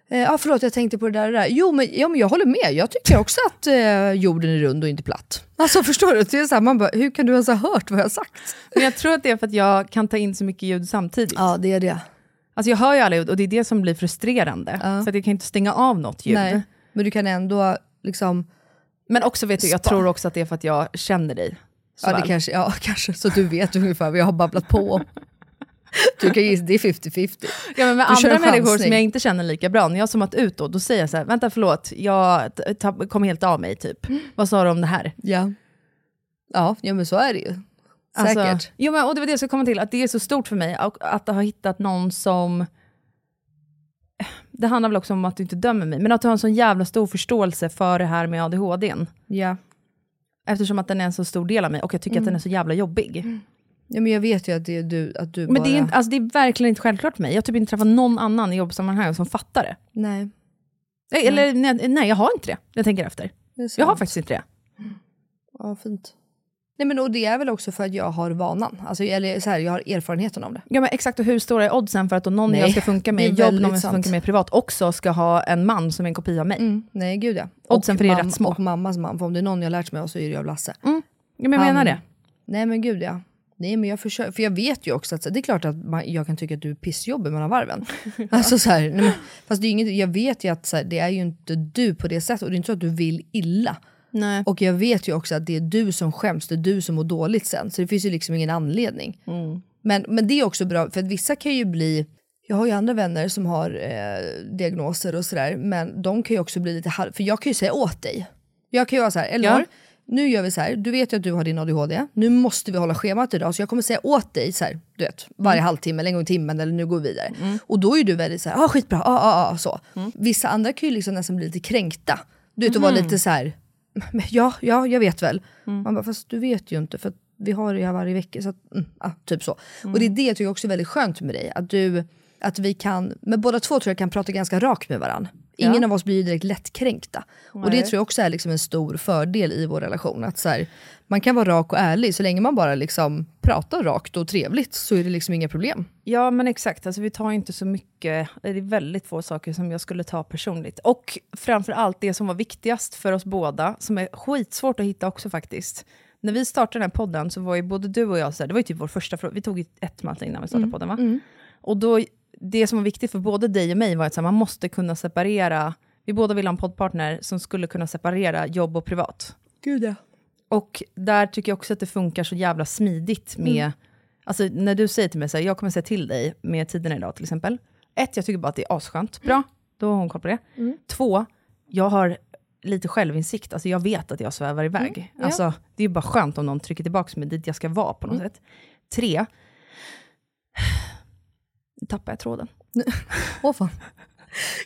[SPEAKER 2] Eh, ah, förlåt, jag tänkte på det där och det där. Jo, men, ja, men jag håller med. Jag tycker också att eh, jorden är rund och inte platt. Alltså förstår du? Det är så här, man bara, hur kan du ens ha hört vad jag har sagt?
[SPEAKER 3] Men jag tror att det är för att jag kan ta in så mycket ljud samtidigt.
[SPEAKER 2] Ja, det är det.
[SPEAKER 3] Alltså jag hör ju alla ljud och det är det som blir frustrerande.
[SPEAKER 2] Ja.
[SPEAKER 3] Så att jag kan inte stänga av något ljud.
[SPEAKER 2] Nej, men du kan ändå liksom...
[SPEAKER 3] Men också vet du, jag tror också att det är för att jag känner dig. så
[SPEAKER 2] Ja, det
[SPEAKER 3] väl.
[SPEAKER 2] kanske, ja, kanske. Så du vet ungefär vad jag har babblat på. Du kan gissa, det är 50-50.
[SPEAKER 3] Ja, men med
[SPEAKER 2] Du
[SPEAKER 3] andra människor som jag inte känner lika bra, när jag har zoomat ut då, då säger jag så här, vänta förlåt, jag kom helt av mig typ.
[SPEAKER 2] Mm.
[SPEAKER 3] Vad sa du om det här?
[SPEAKER 2] Ja. Ja, ja, men så är det ju.
[SPEAKER 3] Alltså,
[SPEAKER 2] Säkert.
[SPEAKER 3] jo, men, och det var det jag skulle komma till, att det är så stort för mig och att ha hittat någon som... Det handlar väl också om att du inte dömer mig, men att du har en sån jävla stor förståelse för det här med ADHDn.
[SPEAKER 2] Ja.
[SPEAKER 3] Eftersom att den är en så stor del av mig och jag tycker att den är så jävla jobbig.
[SPEAKER 2] ja, men jag vet ju att, det är du, att du
[SPEAKER 3] Men
[SPEAKER 2] bara...
[SPEAKER 3] det är, inte, alltså, det är verkligen inte självklart för mig. Jag har typ inte träffat någon annan i jobbsammanhang som fattar det.
[SPEAKER 2] Nej,
[SPEAKER 3] Nej, Eller nej, nej, jag har inte det. Jag tänker efter. Jag har faktiskt inte det.
[SPEAKER 2] Ja, fint. Nej, men och det är väl också för att jag har vanan. Alltså, eller så här, jag har erfarenheten om det.
[SPEAKER 3] Ja, men exakt, och hur stora är oddsen för att någon
[SPEAKER 2] Nej,
[SPEAKER 3] jag ska funka med i jobb, någon jag ska funka med privat, också ska ha en man som är en kopia av mig?
[SPEAKER 2] Nej, gud ja.
[SPEAKER 3] Oddsen
[SPEAKER 2] och
[SPEAKER 3] för det är rätt små.
[SPEAKER 2] Och mammas man, för om det är någon jag har lärt mig av så är det jag och Lasse.
[SPEAKER 3] Ja, men jag menar det.
[SPEAKER 2] Nej men gud ja. Nej men jag försöker, för jag vet ju också att det är klart att man, jag kan tycka att du är pissjobbig mellan varven. Alltså så här, men, fast det är inget, jag vet ju att här, det är ju inte du på det sättet och det är inte så att du vill illa.
[SPEAKER 3] Nej.
[SPEAKER 2] Och jag vet ju också att det är du som skäms, det är du som mår dåligt sen. Så det finns ju liksom ingen anledning. Men, men det är också bra, för att vissa kan ju bli, jag har ju andra vänner som har eh, diagnoser och sådär, men de kan ju också bli lite halv, för jag kan ju säga åt dig. Jag kan ju vara så här, Elinor,
[SPEAKER 3] Ja.
[SPEAKER 2] nu gör vi så här, du vet ju att du har din ADHD, nu måste vi hålla schemat idag, så jag kommer säga åt dig så här, du vet, varje halvtimme eller en gång i timmen eller nu går vi vidare. Och då är du väldigt så här, ah, skitbra, ah, ah, ah, så. Vissa andra kan ju liksom nästan bli lite kränkta. Du vet, och vara lite så här, ja, ja, jag vet väl. Man bara, fast du vet ju inte för vi har det här varje vecka. Så att, mm, ah, typ så. Och det är det jag tycker också är väldigt skönt med dig. Att, du, att vi kan, men båda två tror jag kan prata ganska rakt med varandra. Ingen av oss blir ju direkt lättkränkta. Och det tror jag också är liksom en stor fördel i vår relation. Att så här, man kan vara rak och ärlig, så länge man bara liksom pratar rakt och trevligt så är det liksom inga problem.
[SPEAKER 3] Ja, men exakt. Alltså, vi tar inte så mycket, det är väldigt få saker som jag skulle ta personligt. Och framför allt det som var viktigast för oss båda, som är skitsvårt att hitta också faktiskt. När vi startade den här podden så var ju både du och jag, så här, det var ju typ vår första fråga, vi tog ett möte innan vi startade podden va? Och då, det som var viktigt för både dig och mig var att så här, man måste kunna separera, vi båda ville ha en poddpartner som skulle kunna separera jobb och privat.
[SPEAKER 2] Gud ja.
[SPEAKER 3] Och där tycker jag också att det funkar så jävla smidigt med,
[SPEAKER 2] Mm.
[SPEAKER 3] alltså när du säger till mig så här, jag kommer säga till dig med tiderna idag till exempel. Ett, jag tycker bara att det är asskönt. Bra, då har hon koll på det.
[SPEAKER 2] Mm.
[SPEAKER 3] Två, jag har lite självinsikt. Alltså jag vet att jag svävar iväg.
[SPEAKER 2] Mm, ja.
[SPEAKER 3] Alltså, det är ju bara skönt om någon trycker tillbaka mig dit jag ska vara på något
[SPEAKER 2] Mm.
[SPEAKER 3] sätt. Tre, nu tappar jag tråden.
[SPEAKER 2] Åh fan.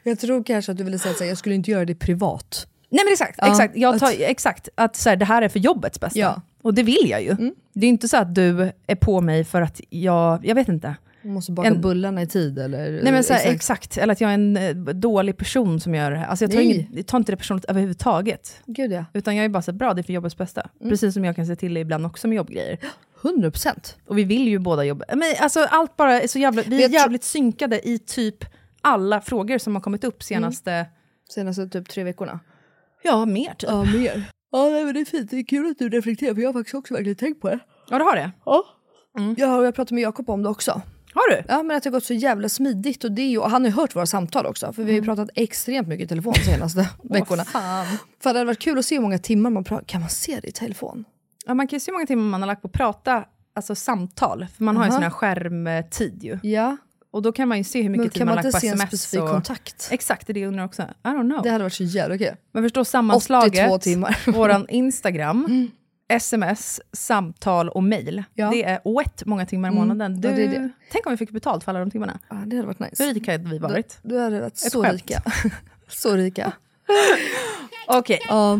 [SPEAKER 2] Jag tror kanske att du ville säga att jag skulle inte göra det privat.
[SPEAKER 3] Nej men exakt,
[SPEAKER 2] Ja,
[SPEAKER 3] exakt. Jag tar,
[SPEAKER 2] att-
[SPEAKER 3] exakt att så här, det här är för jobbets bästa.
[SPEAKER 2] Ja.
[SPEAKER 3] Och det vill jag ju. Det är inte så att du är på mig för att jag, jag vet inte.
[SPEAKER 2] Måste baka
[SPEAKER 3] En-
[SPEAKER 2] bullarna i tid eller?
[SPEAKER 3] Nej men så här,
[SPEAKER 2] exakt.
[SPEAKER 3] exakt. eller att jag är en eh, dålig person som gör det här. Alltså jag tar, jag tar inte det personligt överhuvudtaget.
[SPEAKER 2] Gud ja.
[SPEAKER 3] Utan jag är bara så här, bra, det är för jobbets bästa. Precis som jag kan se till det ibland också med jobbgrejer.
[SPEAKER 2] 100 procent.
[SPEAKER 3] Och vi vill ju båda jobba. Men alltså allt bara är så jävla, vi är jävligt synkade i typ alla frågor som har kommit upp senaste,
[SPEAKER 2] Senaste typ tre veckorna.
[SPEAKER 3] ja mer typ.
[SPEAKER 2] Ja, mer. Ja, nej, men det är fint. Det är kul att du reflekterar för jag har faktiskt också verkligen tänkt på det.
[SPEAKER 3] Ja du har det?
[SPEAKER 2] Ja. Och jag pratade med Jakob om det också.
[SPEAKER 3] Har du?
[SPEAKER 2] Ja, men att det har gått så jävla smidigt och det är ju, och han har ju hört våra samtal också för vi har ju pratat extremt mycket i telefon de senaste veckorna.
[SPEAKER 3] fan.
[SPEAKER 2] För det hade varit kul att se hur många timmar man pratar. Kan man se det i telefon?
[SPEAKER 3] Ja, man kan ju se hur många timmar man har lagt på att prata, alltså samtal. För man har ju
[SPEAKER 2] Aha.
[SPEAKER 3] sån här skärmtid ju.
[SPEAKER 2] Ja,
[SPEAKER 3] Och då kan man ju se hur mycket
[SPEAKER 2] men
[SPEAKER 3] tid
[SPEAKER 2] kan
[SPEAKER 3] man
[SPEAKER 2] man
[SPEAKER 3] har lagt
[SPEAKER 2] inte
[SPEAKER 3] på
[SPEAKER 2] se en
[SPEAKER 3] sms.
[SPEAKER 2] specifik
[SPEAKER 3] och...
[SPEAKER 2] kontakt?
[SPEAKER 3] Exakt, det är det jag undrar också. I don't know.
[SPEAKER 2] Det hade varit så jävla kul.
[SPEAKER 3] Men förstå sammanslaget,
[SPEAKER 2] 82 timmar.
[SPEAKER 3] våran Instagram, sms, samtal och mail.
[SPEAKER 2] Ja.
[SPEAKER 3] Det är oett många timmar i månaden. Du,
[SPEAKER 2] Ja, det är det.
[SPEAKER 3] Tänk om vi fick betalt för alla de timmarna.
[SPEAKER 2] Ja, det hade varit nice.
[SPEAKER 3] Hur rika hade vi varit?
[SPEAKER 2] Du hade varit
[SPEAKER 3] Ett
[SPEAKER 2] så
[SPEAKER 3] skämt.
[SPEAKER 2] rika. så rika.
[SPEAKER 3] Okej.
[SPEAKER 2] Ja.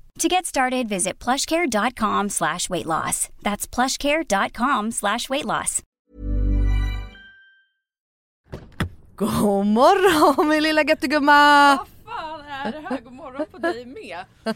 [SPEAKER 5] To get started, visit plushcare.com slash weight loss. That's plushcare.com slash weight loss.
[SPEAKER 2] God morgon min lilla göttegumma!
[SPEAKER 1] Vad fan är det här? God morgon på dig med.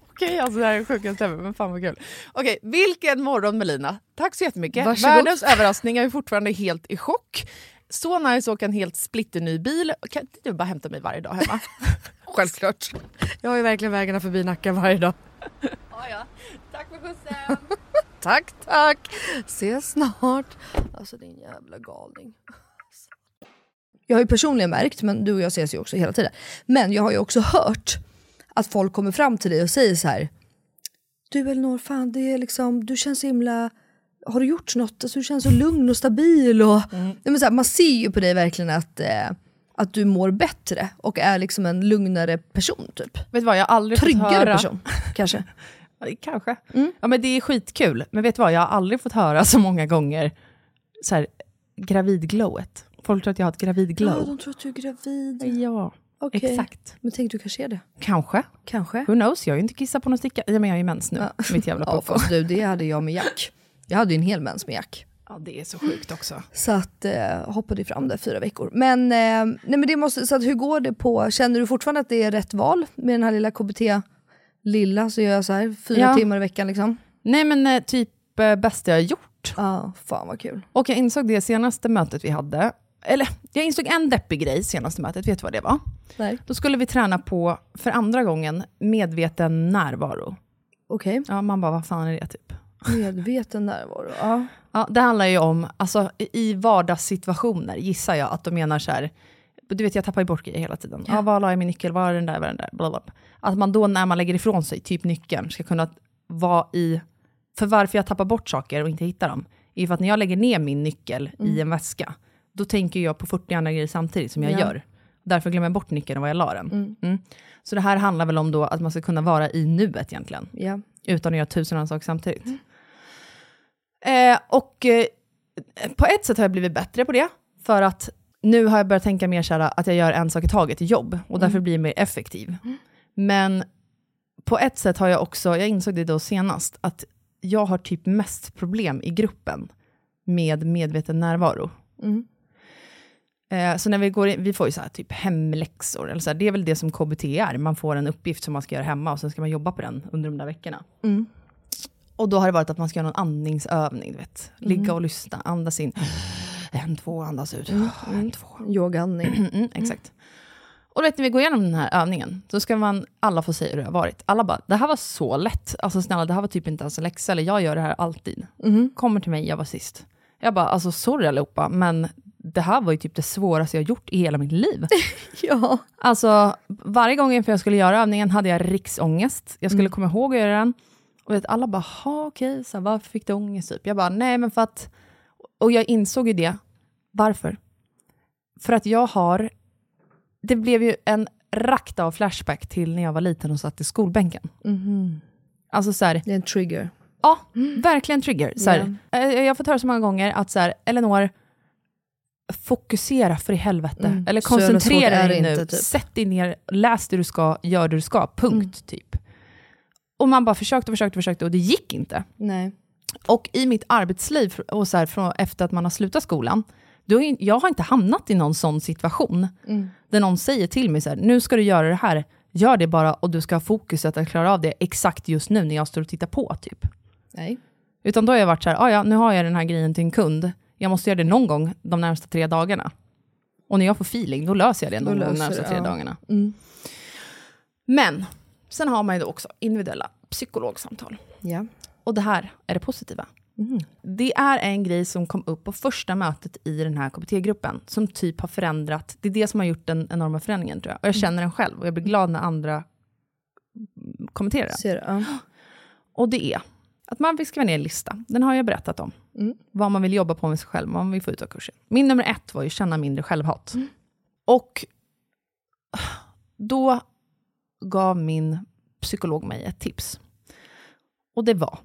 [SPEAKER 3] Okej, alltså det här är sjukaste ever, men fan vad kul. Okej, vilken morgon Melina. Tack så jättemycket.
[SPEAKER 2] Varsågod.
[SPEAKER 3] Världens överraskning, jag är fortfarande helt i chock. Så nice att åka en helt splitterny bil. Kan inte du bara hämta mig varje dag hemma?
[SPEAKER 2] Självklart. Jag har ju verkligen vägarna förbi Nacka varje dag.
[SPEAKER 3] ja, ja. Tack för skjutsen.
[SPEAKER 2] Tack tack! Ses snart. Alltså din jävla galning. Jag har ju personligen märkt, men du och jag ses ju också hela tiden. Men jag har ju också hört att folk kommer fram till dig och säger så här. Du Elinor, fan det är liksom, du känns så himla... Har du gjort något? Alltså, du känns så lugn och stabil. Och, men så här, man ser ju på dig verkligen att, eh, att du mår bättre och är liksom en lugnare person. typ.
[SPEAKER 3] Vet du vad, jag har aldrig fått
[SPEAKER 2] Tryggare
[SPEAKER 3] höra...
[SPEAKER 2] person, kanske.
[SPEAKER 3] Kanske.
[SPEAKER 2] Mm.
[SPEAKER 3] Ja, men det är skitkul. Men vet du vad, jag har aldrig fått höra så många gånger så här, gravidglowet. Folk tror att jag har ett gravidglow.
[SPEAKER 2] Ja, de tror att du är gravid.
[SPEAKER 3] Ja,
[SPEAKER 2] Okej.
[SPEAKER 3] exakt.
[SPEAKER 2] Men tänk du kanske är det.
[SPEAKER 3] Kanske.
[SPEAKER 2] Kanske.
[SPEAKER 3] Who knows, jag har ju inte kissat på någon sticka. Ja, men jag har ju mens nu. Mitt jävla
[SPEAKER 2] Ja fast du, det hade jag med Jack. Jag hade ju en hel mens med Jack.
[SPEAKER 3] Ja, det är så sjukt också.
[SPEAKER 2] Så att eh, hoppade fram där fyra veckor. Men, eh, nej, men det måste, så att hur går det på, känner du fortfarande att det är rätt val med den här lilla KBT lilla så gör jag så här fyra
[SPEAKER 3] Ja.
[SPEAKER 2] timmar i veckan liksom?
[SPEAKER 3] Nej men eh, typ eh, bästa jag har gjort.
[SPEAKER 2] Ja, fan vad kul.
[SPEAKER 3] Och jag insåg det senaste mötet vi hade. Eller jag insåg en deppig grej senaste mötet, vet du vad det var?
[SPEAKER 2] Nej.
[SPEAKER 3] Då skulle vi träna på, för andra gången, medveten närvaro.
[SPEAKER 2] Okej,
[SPEAKER 3] Ja, man bara, vad fan är det typ?
[SPEAKER 2] medveten närvaro. Ja.
[SPEAKER 3] Ja, det handlar ju om, alltså i vardagssituationer gissar jag att de menar så här, du vet jag tappar ju bort grejer hela tiden. Ja. var la jag min nyckel, var är den där, var är den där, bla, bla. Att man då när man lägger ifrån sig, typ nyckeln, ska kunna vara i, för varför jag tappar bort saker och inte hittar dem, är för att när jag lägger ner min nyckel
[SPEAKER 2] Mm.
[SPEAKER 3] i en väska, då tänker jag på 40 andra grejer samtidigt som jag
[SPEAKER 2] Ja.
[SPEAKER 3] gör. Därför glömmer jag bort nyckeln och var jag la den.
[SPEAKER 2] Mm.
[SPEAKER 3] Mm. Så det här handlar väl om då att man ska kunna vara i nuet egentligen
[SPEAKER 2] Ja.
[SPEAKER 3] utan att göra tusen andra saker samtidigt. Eh, och eh, på ett sätt har jag blivit bättre på det, för att nu har jag börjat tänka mer så att jag gör en sak i taget i jobb, och därför blir jag mer effektiv. Men på ett sätt har jag också, jag insåg det då senast, att jag har typ mest problem i gruppen med medveten närvaro.
[SPEAKER 2] Mm.
[SPEAKER 3] Eh, så när vi går in, vi får ju så här typ hemläxor, eller så här, det är väl det som KBT är, man får en uppgift som man ska göra hemma och sen ska man jobba på den under de där veckorna.
[SPEAKER 2] Mm.
[SPEAKER 3] Och då har det varit att man ska göra någon andningsövning, du vet. Ligga
[SPEAKER 2] Mm.
[SPEAKER 3] och lyssna, andas in. En, två, andas ut. En, två.
[SPEAKER 2] Yogaandning.
[SPEAKER 3] Mm, exakt. Och vet när vi går igenom den här övningen, så ska man alla få säga hur det har varit. Alla bara, det här var så lätt. Alltså snälla, det här var typ inte ens en läxa, eller jag gör det här alltid.
[SPEAKER 2] Mm.
[SPEAKER 3] Kommer till mig, jag var sist. Jag bara, alltså sorry allihopa, men det här var ju typ det svåraste jag gjort i hela mitt liv.
[SPEAKER 2] Ja.
[SPEAKER 3] Alltså, varje gång inför jag skulle göra övningen hade jag riksångest. Jag skulle
[SPEAKER 2] Mm.
[SPEAKER 3] komma ihåg att göra den. Och vet, alla bara, ha okej, så här, varför fick du ångest? Typ? Jag bara, nej men för att... Och jag insåg ju det. Varför? För att jag har... Det blev ju en rakt av flashback till när jag var liten och satt i skolbänken.
[SPEAKER 2] Mhm.
[SPEAKER 3] Alltså så här,
[SPEAKER 2] Det är en trigger.
[SPEAKER 3] Ja, verkligen trigger. Så här, eh, Jag har fått höra så många gånger att så här, Eleanor, fokusera för i helvete.
[SPEAKER 2] Mm.
[SPEAKER 3] Eller koncentrera dig nu.
[SPEAKER 2] inte, typ.
[SPEAKER 3] Sätt dig ner, läs det du ska, gör det du ska. Punkt, typ. Och man bara försökte och försökte försökte och det gick inte.
[SPEAKER 2] Nej.
[SPEAKER 3] Och i mitt arbetsliv, och så här, från, efter att man har slutat skolan, då är, jag har inte hamnat i någon sån situation,
[SPEAKER 2] Mm.
[SPEAKER 3] där någon säger till mig så här, nu ska du göra det här, gör det bara och du ska ha fokuset att klara av det exakt just nu när jag står och tittar på. typ.
[SPEAKER 2] Nej.
[SPEAKER 3] Utan då har jag varit så här, "Ah, ja, nu har jag den här grejen till en kund, jag måste göra det någon gång de närmsta tre dagarna. Och när jag får feeling, då löser jag det någon gång de
[SPEAKER 2] löser
[SPEAKER 3] närmsta tre
[SPEAKER 2] ja.
[SPEAKER 3] dagarna.
[SPEAKER 2] Mm.
[SPEAKER 3] Men, sen har man ju då också individuella psykologsamtal.
[SPEAKER 2] Ja.
[SPEAKER 3] Och det här är det positiva.
[SPEAKER 2] Mm.
[SPEAKER 3] Det är en grej som kom upp på första mötet i den här KBT-gruppen, som typ har förändrat, det är det som har gjort den enorma förändringen tror jag. Och jag känner den själv, och jag blir glad när andra mm, kommenterar den. Och det är att man vill skriva ner en lista. Den har jag berättat om.
[SPEAKER 2] Mm.
[SPEAKER 3] Vad man vill jobba på med sig själv, vad man vill få ut av kursen. Min nummer ett var ju känna mindre självhat. Och då gav min psykolog mig ett tips. Och det var,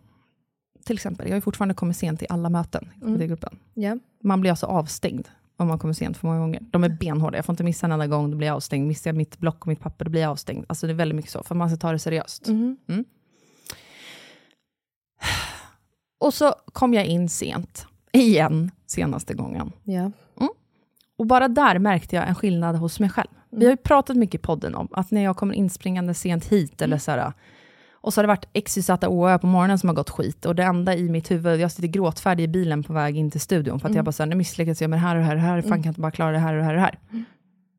[SPEAKER 3] till exempel, jag har fortfarande kommit sent till alla möten i
[SPEAKER 2] Mm.
[SPEAKER 3] gruppen.
[SPEAKER 2] Ja.
[SPEAKER 3] Man blir alltså avstängd om man kommer sent för många gånger. De är benhårda, jag får inte missa en enda gång, då blir jag avstängd. Missar jag mitt block och mitt papper, då blir jag avstängd. Alltså det är väldigt mycket så, för man ska ta det seriöst.
[SPEAKER 2] Mhm.
[SPEAKER 3] Mm. Och så kom jag in sent, igen, senaste gången.
[SPEAKER 2] Ja.
[SPEAKER 3] Och bara där märkte jag en skillnad hos mig själv. Vi har ju pratat mycket i podden om att när jag kommer inspringande sent hit, eller så här, och så har det varit XYZ OÖ på morgonen som har gått skit, och det enda i mitt huvud, jag sitter gråtfärdig i bilen på väg in till studion, för att jag bara såhär, nu misslyckades jag med det här och det här, och det här, fan kan jag inte bara klara det här och det här och det här.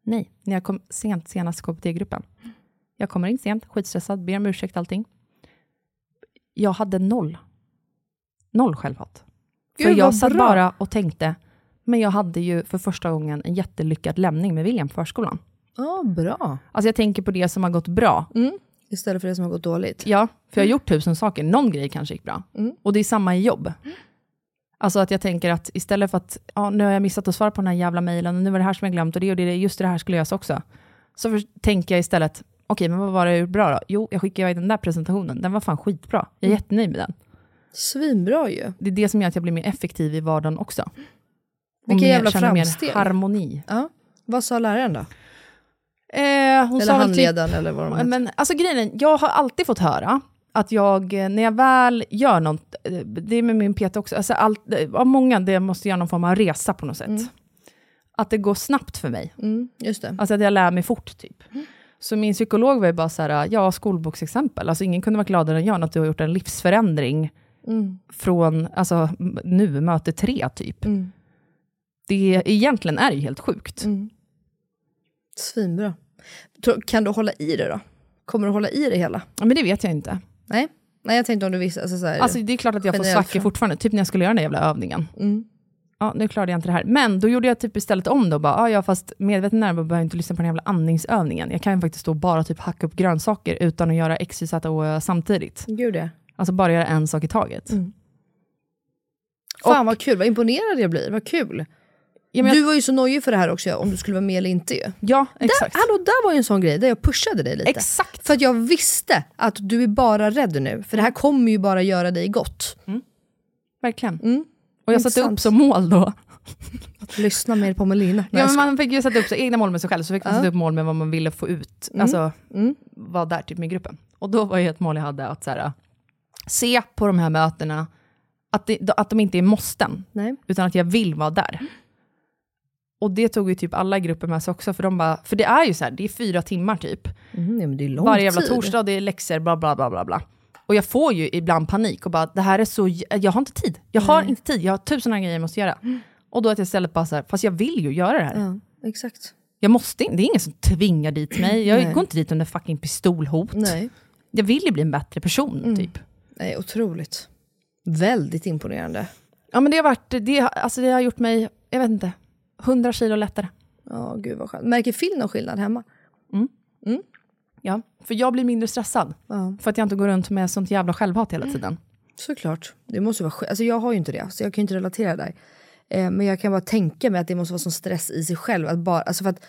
[SPEAKER 3] Nej, när jag kom sent senast KBT-gruppen. Jag kommer in sent, skitstressad, ber om ursäkt allting. Jag hade noll. Noll självhat. För
[SPEAKER 2] Gud,
[SPEAKER 3] jag
[SPEAKER 2] vad
[SPEAKER 3] satt
[SPEAKER 2] bra.
[SPEAKER 3] bara och tänkte, men jag hade ju för första gången en jättelyckad lämning med William på förskolan.
[SPEAKER 2] Ja, bra.
[SPEAKER 3] Alltså jag tänker på det som har gått bra.
[SPEAKER 2] Mm. Istället för det som har gått dåligt.
[SPEAKER 3] Ja, för jag har gjort tusen saker. Någon grej kanske gick bra.
[SPEAKER 2] Mm.
[SPEAKER 3] Och det är samma i jobb. Alltså att jag tänker att istället för att, ja, nu har jag missat att svara på den här jävla mejlen, och nu var det här som jag glömt, och det och det, just det här skulle göras också. Så för, tänker jag istället, okej, men vad var det jag bra då? Jo, jag skickade iväg den där presentationen, den var fan skitbra. Jag är
[SPEAKER 2] Mm.
[SPEAKER 3] jättenöjd med den.
[SPEAKER 2] Svinbra ju.
[SPEAKER 3] Det är det som gör att jag blir mer effektiv i vardagen också. Och
[SPEAKER 2] Vilka
[SPEAKER 3] mer-
[SPEAKER 2] jävla
[SPEAKER 3] känner
[SPEAKER 2] framsteg.
[SPEAKER 3] mer harmoni.
[SPEAKER 2] Ja. Vad sa läraren då?
[SPEAKER 3] Eh, hon
[SPEAKER 2] eller
[SPEAKER 3] sa typ-
[SPEAKER 2] handledaren eller vad de heter.
[SPEAKER 3] Men alltså grejen jag har alltid fått höra att jag, eh, när jag väl gör något, eh, det är med min PT också, alltså allt, eh, av många, det måste göra någon form av resa på något sätt.
[SPEAKER 2] Mm.
[SPEAKER 3] Att det går snabbt för mig.
[SPEAKER 2] Mm, just det.
[SPEAKER 3] Alltså att jag lär mig fort, typ. Så min psykolog var ju bara så här, ja, skolboksexempel. Alltså ingen kunde vara gladare än jag att du har gjort en livsförändring
[SPEAKER 2] Mm.
[SPEAKER 3] från, alltså nu, möte tre, typ.
[SPEAKER 2] Mm.
[SPEAKER 3] Det, egentligen är det ju helt sjukt.
[SPEAKER 2] Mm. Svinbra. Kan du hålla i det då? Kommer du hålla i det hela?
[SPEAKER 3] Ja, men det vet jag inte.
[SPEAKER 2] Nej. Nej jag tänkte om du visste, alltså, så här,
[SPEAKER 3] Alltså det är klart att jag får svackor fortfarande, typ när jag skulle göra den där jävla övningen.
[SPEAKER 2] Mm.
[SPEAKER 3] Ja, nu klarade jag inte det här. Men då gjorde jag typ istället om och bara, ah, ja fast medveten närmare behöver jag inte lyssna på den jävla andningsövningen. Jag kan ju faktiskt stå och bara typ hacka upp grönsaker utan att göra X, Y, Z och samtidigt.
[SPEAKER 2] Gud det.
[SPEAKER 3] Alltså bara göra en sak i taget.
[SPEAKER 2] Mm. Fan vad kul, vad imponerad jag blir, vad kul.
[SPEAKER 3] Ja, jag,
[SPEAKER 2] Du var ju så nojig för det här också, om du skulle vara med eller inte ju.
[SPEAKER 3] ja exakt.
[SPEAKER 2] Där, hallå, där var ju en sån grej där jag pushade dig lite.
[SPEAKER 3] Exakt.
[SPEAKER 2] För att jag visste att du är bara rädd nu, för det här kommer ju bara göra dig gott.
[SPEAKER 3] Verkligen.
[SPEAKER 2] Mm.
[SPEAKER 3] Och jag satte upp som mål då.
[SPEAKER 2] Lyssna mer på Melina.
[SPEAKER 3] Ja, men man fick ju sätta upp så egna mål med sig själv, så fick man
[SPEAKER 2] Ja.
[SPEAKER 3] sätta upp mål med vad man ville få ut.
[SPEAKER 2] Mm.
[SPEAKER 3] Alltså,
[SPEAKER 2] Mm.
[SPEAKER 3] vara där typ med gruppen. Och då var ju ett mål jag hade att så här, se på de här mötena, att, det, att de inte är måsten,
[SPEAKER 2] Nej.
[SPEAKER 3] utan att jag vill vara där. Och det tog ju typ alla i gruppen med sig också, för, de bara, för det är ju så här, det är fyra timmar typ.
[SPEAKER 2] Mm, ja,
[SPEAKER 3] Varje jävla
[SPEAKER 2] tid.
[SPEAKER 3] torsdag, det är läxor, bla bla bla bla bla. Och jag får ju ibland panik och bara, det här är så, jag har inte tid. Jag har inte tid, jag har tusen andra grejer jag måste göra. Och då att jag istället bara så här, fast jag vill ju göra det här.
[SPEAKER 2] Ja, exakt.
[SPEAKER 3] Jag måste inte, det är ingen som tvingar dit mig. Jag
[SPEAKER 2] Nej.
[SPEAKER 3] går inte dit under fucking pistolhot.
[SPEAKER 2] Nej.
[SPEAKER 3] Jag vill ju bli en bättre person, typ.
[SPEAKER 2] Nej, otroligt. Väldigt imponerande.
[SPEAKER 3] Ja men det har varit, det, har- alltså det har gjort mig, jag vet inte, 100 kilo lättare.
[SPEAKER 2] Ja, gud vad skönt. Märker Phil någon skillnad hemma?
[SPEAKER 3] Ja, för jag blir mindre stressad.
[SPEAKER 2] Ja.
[SPEAKER 3] För att jag inte går runt med sånt jävla självhat hela tiden.
[SPEAKER 2] Såklart. Det måste vara. Alltså jag har ju inte det, så jag kan ju inte relatera där. Eh, men jag kan bara tänka mig att det måste vara sån stress i sig själv. Att bara, alltså för att,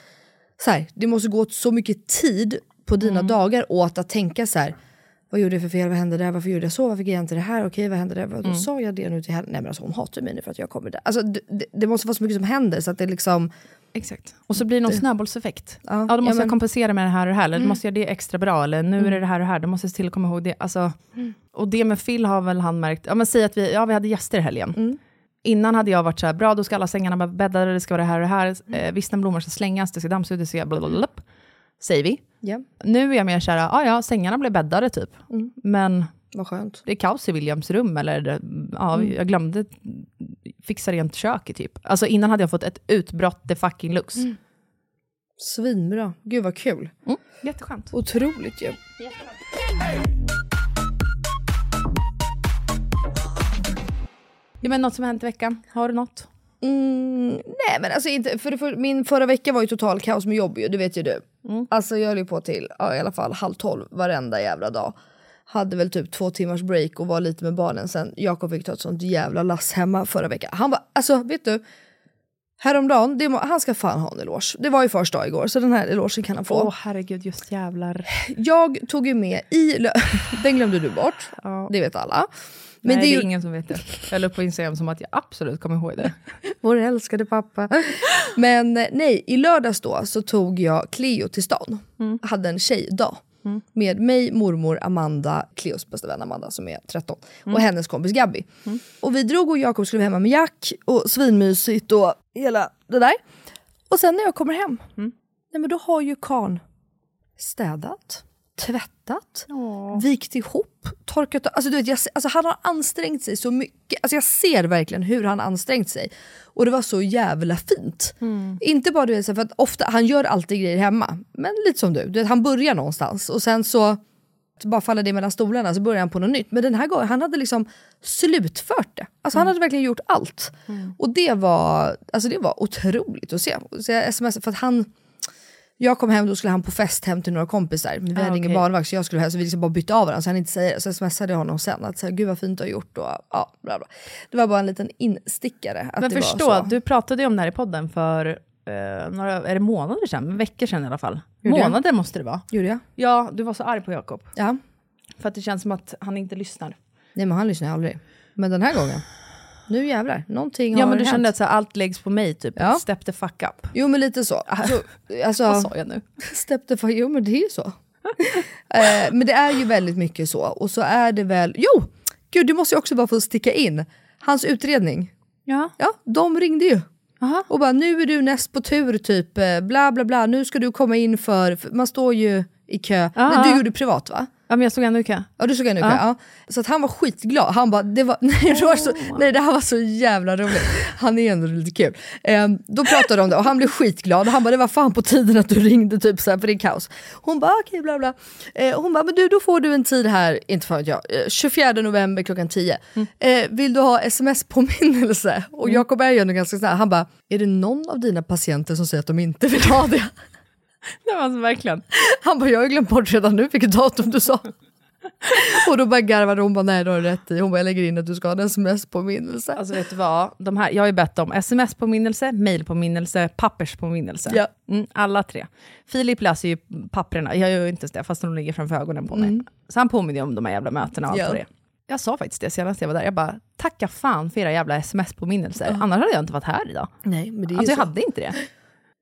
[SPEAKER 2] så här, det måste gå åt så mycket tid på dina dagar åt att tänka så här. Vad gjorde jag för fel? Vad hände där? Varför gjorde jag så? Varför grejer jag inte det här? Okej, vad hände där? Då sa jag det nu till henne. Nej men alltså hon hatar mig nu för att jag kommer där. Alltså det, det, måste vara så mycket som händer så att det liksom...
[SPEAKER 3] Exakt. Och så blir det någon snöbollseffekt.
[SPEAKER 2] Ja,
[SPEAKER 3] Ja, då måste
[SPEAKER 2] ja,
[SPEAKER 3] jag
[SPEAKER 2] men-
[SPEAKER 3] kompensera med det här och det här, eller då måste jag göra det extra bra, eller nu är det det här och det här, då måste jag se till att komma ihåg det. Alltså, Och det med Phil har väl han märkt, ja men säg att vi, ja, vi hade gäster i helgen. Innan hade jag varit så här, bra då ska alla sängarna vara bäddade, det ska vara det här och det här, eh, vissnablommor ska slängas, det ska dammsugas, det ska blablabla. Säger vi.
[SPEAKER 2] Ja,
[SPEAKER 3] Nu är jag mer såhär, ja ja, sängarna blev bäddade typ. Men
[SPEAKER 2] vad skönt.
[SPEAKER 3] det är kaos i Williams rum, eller ja, jag glömde fixa rent köket typ. Alltså innan hade jag fått ett utbrott de fucking lux.
[SPEAKER 2] Svinbra. Gud vad kul.
[SPEAKER 3] Mm, jätteskönt.
[SPEAKER 2] Otroligt ju.
[SPEAKER 3] Ja, men något som har hänt i veckan, har du något?
[SPEAKER 2] Mm, nej men alltså inte, för, för min förra vecka var ju total kaos med jobb ju, det vet ju du. Alltså jag höll ju på till ja, i alla fall halv tolv varenda jävla dag. Hade väl typ två timmars break och var lite med barnen sen. Jakob fick ta ett sånt jävla lass hemma förra veckan. Han var, alltså vet du, häromdagen, det, han ska fan ha en eloge. Det var ju första dag igår så den här elogen kan han få.
[SPEAKER 3] Åh herregud, just jävlar.
[SPEAKER 2] Jag tog ju med i, den glömde du bort,
[SPEAKER 3] Ja.
[SPEAKER 2] det vet alla.
[SPEAKER 3] Men Nej,
[SPEAKER 2] det
[SPEAKER 3] det
[SPEAKER 2] är ju
[SPEAKER 3] ingen som vet det. Jag la upp på Instagram som att jag absolut kommer ihåg det.
[SPEAKER 2] vår älskade pappa. Men eh, nej, i lördags då så tog jag Cleo till stan. Hade en tjejdag. Med mig, mormor, Amanda, Cleos bästa vän Amanda som är 13 och hennes kompis Gabby. Och vi drog och Jakob skulle hemma med Jack och svinmysigt och hela det där. Och sen när jag kommer hem, nej men då har ju karln städat, tvättat, vikt ihop, torkat alltså, du vet, jag, alltså Han har ansträngt sig så mycket. Alltså, jag ser verkligen hur han ansträngt sig. Och det var så jävla fint. Inte bara du vet, för att ofta, han gör alltid grejer hemma, men lite som du. du vet, han börjar någonstans och sen så bara faller det mellan stolarna så börjar han på något nytt. Men den här gången, han hade liksom slutfört det. Alltså han hade verkligen gjort allt. Och det var, alltså det var otroligt att se. Så jag smsade för att han, jag kom hem, då skulle han på fest hem till några kompisar. Men vi
[SPEAKER 3] Ah,
[SPEAKER 2] hade ingen
[SPEAKER 3] okej.
[SPEAKER 2] barnvakt så jag skulle hem, så vi liksom bara bytte av varandra så han inte säger det. Så smsade jag honom sen att så här, gud vad fint du har gjort och ja, bla bla. Det var bara en liten instickare.
[SPEAKER 3] Men förstå, du pratade ju om det här i podden för eh, några, är det månader sedan? Veckor sedan i alla fall.
[SPEAKER 2] Gjorde jag?
[SPEAKER 3] månader måste det vara.
[SPEAKER 2] Gjorde jag?
[SPEAKER 3] Ja, du var så arg på Jakob.
[SPEAKER 2] Ja.
[SPEAKER 3] För att det känns som att han inte lyssnar.
[SPEAKER 2] Nej men han lyssnar aldrig. Men den här gången, nu jävlar. Någonting
[SPEAKER 3] Ja
[SPEAKER 2] har
[SPEAKER 3] men du
[SPEAKER 2] hänt.
[SPEAKER 3] kände att så här, allt läggs på mig typ.
[SPEAKER 2] Ja.
[SPEAKER 3] Step the fuck up.
[SPEAKER 2] Jo men lite så. så alltså,
[SPEAKER 3] Vad sa jag nu?
[SPEAKER 2] Step the fuck, jo men det är ju så. eh, men det är ju väldigt mycket så. Och så är det väl, jo! Gud du måste ju också bara få sticka in. Hans utredning,
[SPEAKER 3] Ja.
[SPEAKER 2] ja de ringde ju.
[SPEAKER 3] Aha.
[SPEAKER 2] Och bara nu är du näst på tur typ, eh, bla bla bla, nu ska du komma in för, för man står ju i kö.
[SPEAKER 3] Ja.
[SPEAKER 2] Men du gjorde privat va?
[SPEAKER 3] Ja men jag stod ändå.
[SPEAKER 2] Ja du såg ännu
[SPEAKER 3] Ja.
[SPEAKER 2] ja. Så att han var skitglad. Han bara, det, var, nej, det, var så, nej det här var så jävla roligt. Han är ändå lite kul. Ehm, då pratade de om det och han blev skitglad. Och han bara, det var fan på tiden att du ringde typ så här, för det är kaos. Hon bara, okej bla bla. Eh, hon bara, men du då får du en tid här, inte fan vet jag, eh, 24 november klockan 10. Eh, vill du ha sms-påminnelse? Och Jakob är ju ändå ganska snäll. Han bara, är det någon av dina patienter som säger att de inte vill ha det?
[SPEAKER 3] Var alltså verkligen.
[SPEAKER 2] Han bara, jag har glömt bort redan nu vilket datum du sa. Och då bara garvade hon, bara, nej det har du rätt i. Hon bara, jag lägger in att du ska ha en sms-påminnelse.
[SPEAKER 3] Alltså vet du vad? De här, jag har ju bett om sms-påminnelse, mail-påminnelse, papperspåminnelse.
[SPEAKER 2] Ja.
[SPEAKER 3] Mm, alla tre. Filip läser ju papperna, jag gör ju inte ens det fast de ligger framför ögonen på mig. Så han påminner om de här jävla mötena och allt
[SPEAKER 2] Ja.
[SPEAKER 3] vad det. Jag sa faktiskt det senast jag var där, jag bara tacka fan för era jävla sms-påminnelser. Annars hade jag inte varit här idag.
[SPEAKER 2] Nej, men det är
[SPEAKER 3] Alltså jag
[SPEAKER 2] så.
[SPEAKER 3] hade inte det.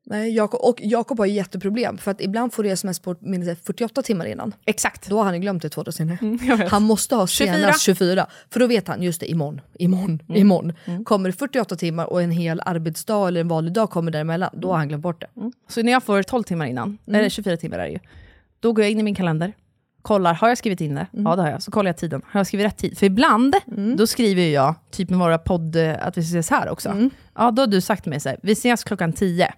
[SPEAKER 2] Nej, Jakob, och Jakob har ju jätteproblem för att ibland får du sms-påminnelse 48 timmar innan.
[SPEAKER 3] Exakt.
[SPEAKER 2] Då har han glömt det två dagar senare.
[SPEAKER 3] vet.
[SPEAKER 2] Han måste ha
[SPEAKER 3] 24.
[SPEAKER 2] senast 24. För då vet han, just det, imorgon, imorgon, imorgon. Kommer det 48 timmar och en hel arbetsdag eller en vanlig dag kommer däremellan, då har han glömt bort det.
[SPEAKER 3] Så när jag får 12 timmar innan,
[SPEAKER 2] Mm.
[SPEAKER 3] eller 24 timmar är det ju, då går jag in i min kalender, kollar, har jag skrivit in det?
[SPEAKER 2] Mm.
[SPEAKER 3] Ja det har jag. Så kollar jag tiden, har jag skrivit rätt tid? För ibland, då skriver jag, typ med våra podd, eh, att vi ses här också.
[SPEAKER 2] Mm.
[SPEAKER 3] Ja då har du sagt till mig så här, vi ses klockan 10.